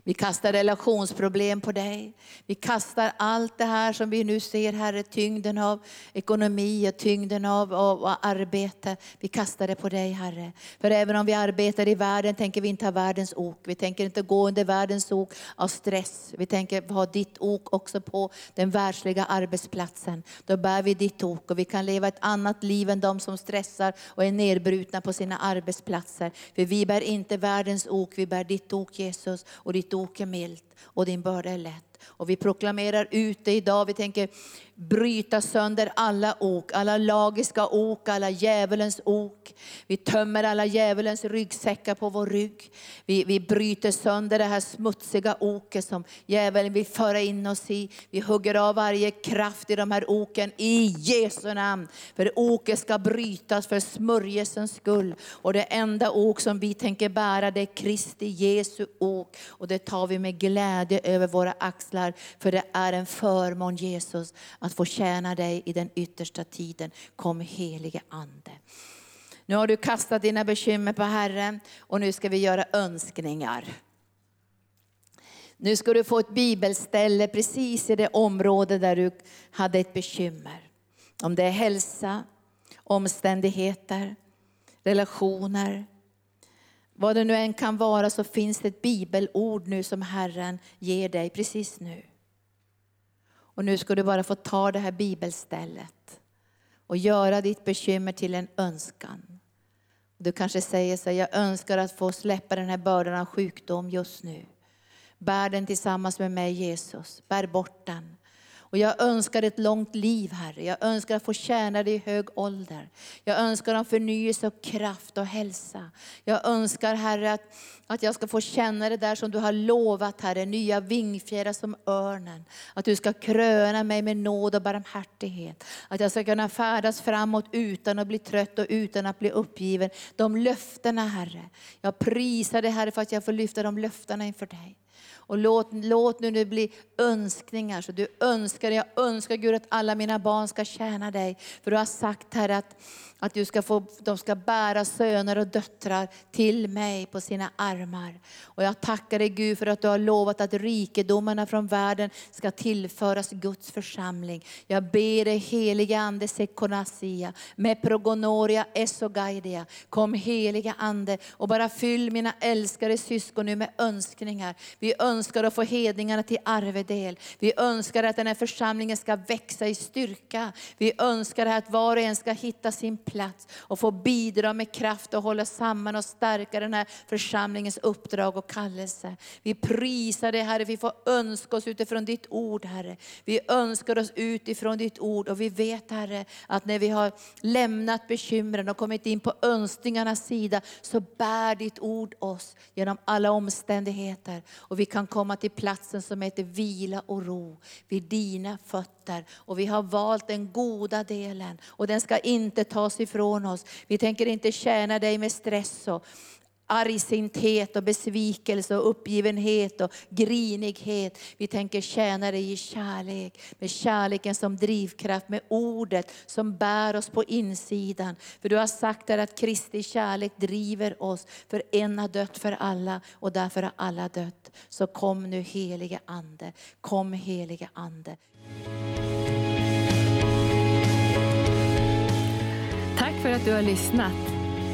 Vi kastar relationsproblem på dig. Vi kastar allt det här som vi nu ser, Herre, tyngden av ekonomi och tyngden av, av, av, arbete. Vi kastar det på dig, Herre. För även om vi arbetar i världen tänker vi inte ha världens ok. Vi tänker inte gå under världens ok av stress. Vi tänker ha ditt ok också på den världsliga arbetsplatsen. Då bär vi ditt ok och vi kan leva ett annat liv än de som stressar och är nedbrutna på sina arbetsplatser. För vi bär inte världens ok, vi bär ditt ok Jesus och ditt ok milt och din börda är lätt. Och vi proklamerar ut det idag. Vi tänker bryta sönder alla ok, alla lagiska ok, alla djävulens ok. Vi tömmer alla djävulens ryggsäckar på vår rygg. Vi, vi bryter sönder det här smutsiga oket som djävulen vill föra in oss i. Vi hugger av varje kraft i de här oken i Jesu namn. För oket ska brytas för smörjelsens skull. Och det enda ok som vi tänker bära det är Kristi Jesu ok. Och det tar vi med glädje glädje över våra axlar. För det är en förmån Jesus att få tjäna dig i den yttersta tiden. Kom helige Ande. Nu har du kastat dina bekymmer på Herren och nu ska vi göra önskningar. Nu ska du få ett bibelställe precis i det område där du hade ett bekymmer. Om det är hälsa, omständigheter, relationer. Vad det nu än kan vara så finns det ett bibelord nu som Herren ger dig precis nu. Och nu ska du bara få ta det här bibelstället och göra ditt bekymmer till en önskan. Du kanske säger så jag önskar att få släppa den här bördan av sjukdom just nu. Bär den tillsammans med mig Jesus, bär bort den. Och jag önskar ett långt liv Herre. Jag önskar att få tjäna dig i hög ålder. Jag önskar en förnyelse och kraft och hälsa. Jag önskar Herre att, att jag ska få känna det där som du har lovat Herre, nya vingfjädrar som örnen. Att du ska kröna mig med nåd och barmhärtighet. Att jag ska kunna färdas framåt utan att bli trött och utan att bli uppgiven. De löftena Herre. Jag prisar dig Herre för att jag får lyfta de löftena inför dig. Och låt, låt nu det bli önskningar. Så du önskar, jag önskar Gud att alla mina barn ska tjäna dig. För du har sagt här att att du ska få, de ska bära söner och döttrar till mig på sina armar. Och jag tackar dig Gud för att du har lovat att rikedomarna från världen ska tillföras Guds församling. Jag ber dig helige Ande Sekonasia, med progonoria esogaidia. Kom heliga Ande och bara fyll mina älskade syskon nu med önskningar. Vi önskar önskar att få hedningarna till arvedel. Vi önskar att den här församlingen ska växa i styrka. Vi önskar att var och en ska hitta sin plats plats och få bidra med kraft och hålla samman och stärka den här församlingens uppdrag och kallelse. Vi prisar dig Herre, vi får önska oss utifrån ditt ord Herre. Vi önskar oss utifrån ditt ord och vi vet Herre att när vi har lämnat bekymren och kommit in på önskningarnas sida så bär ditt ord oss genom alla omständigheter. Och vi kan kan komma till platsen som heter vila och ro vid dina fötter. Och vi har valt den goda delen och den ska inte tas ifrån oss. Vi tänker inte tjäna dig med stress och argsinthet och besvikelse och uppgivenhet och grinighet. Vi tänker tjäna dig i kärlek, med kärleken som drivkraft, med ordet som bär oss på insidan. För du har sagt där att Kristi kärlek driver oss, för en har dött för alla och därför har alla dött. Så kom nu helige Ande, kom helige Ande. Tack för att du har lyssnat.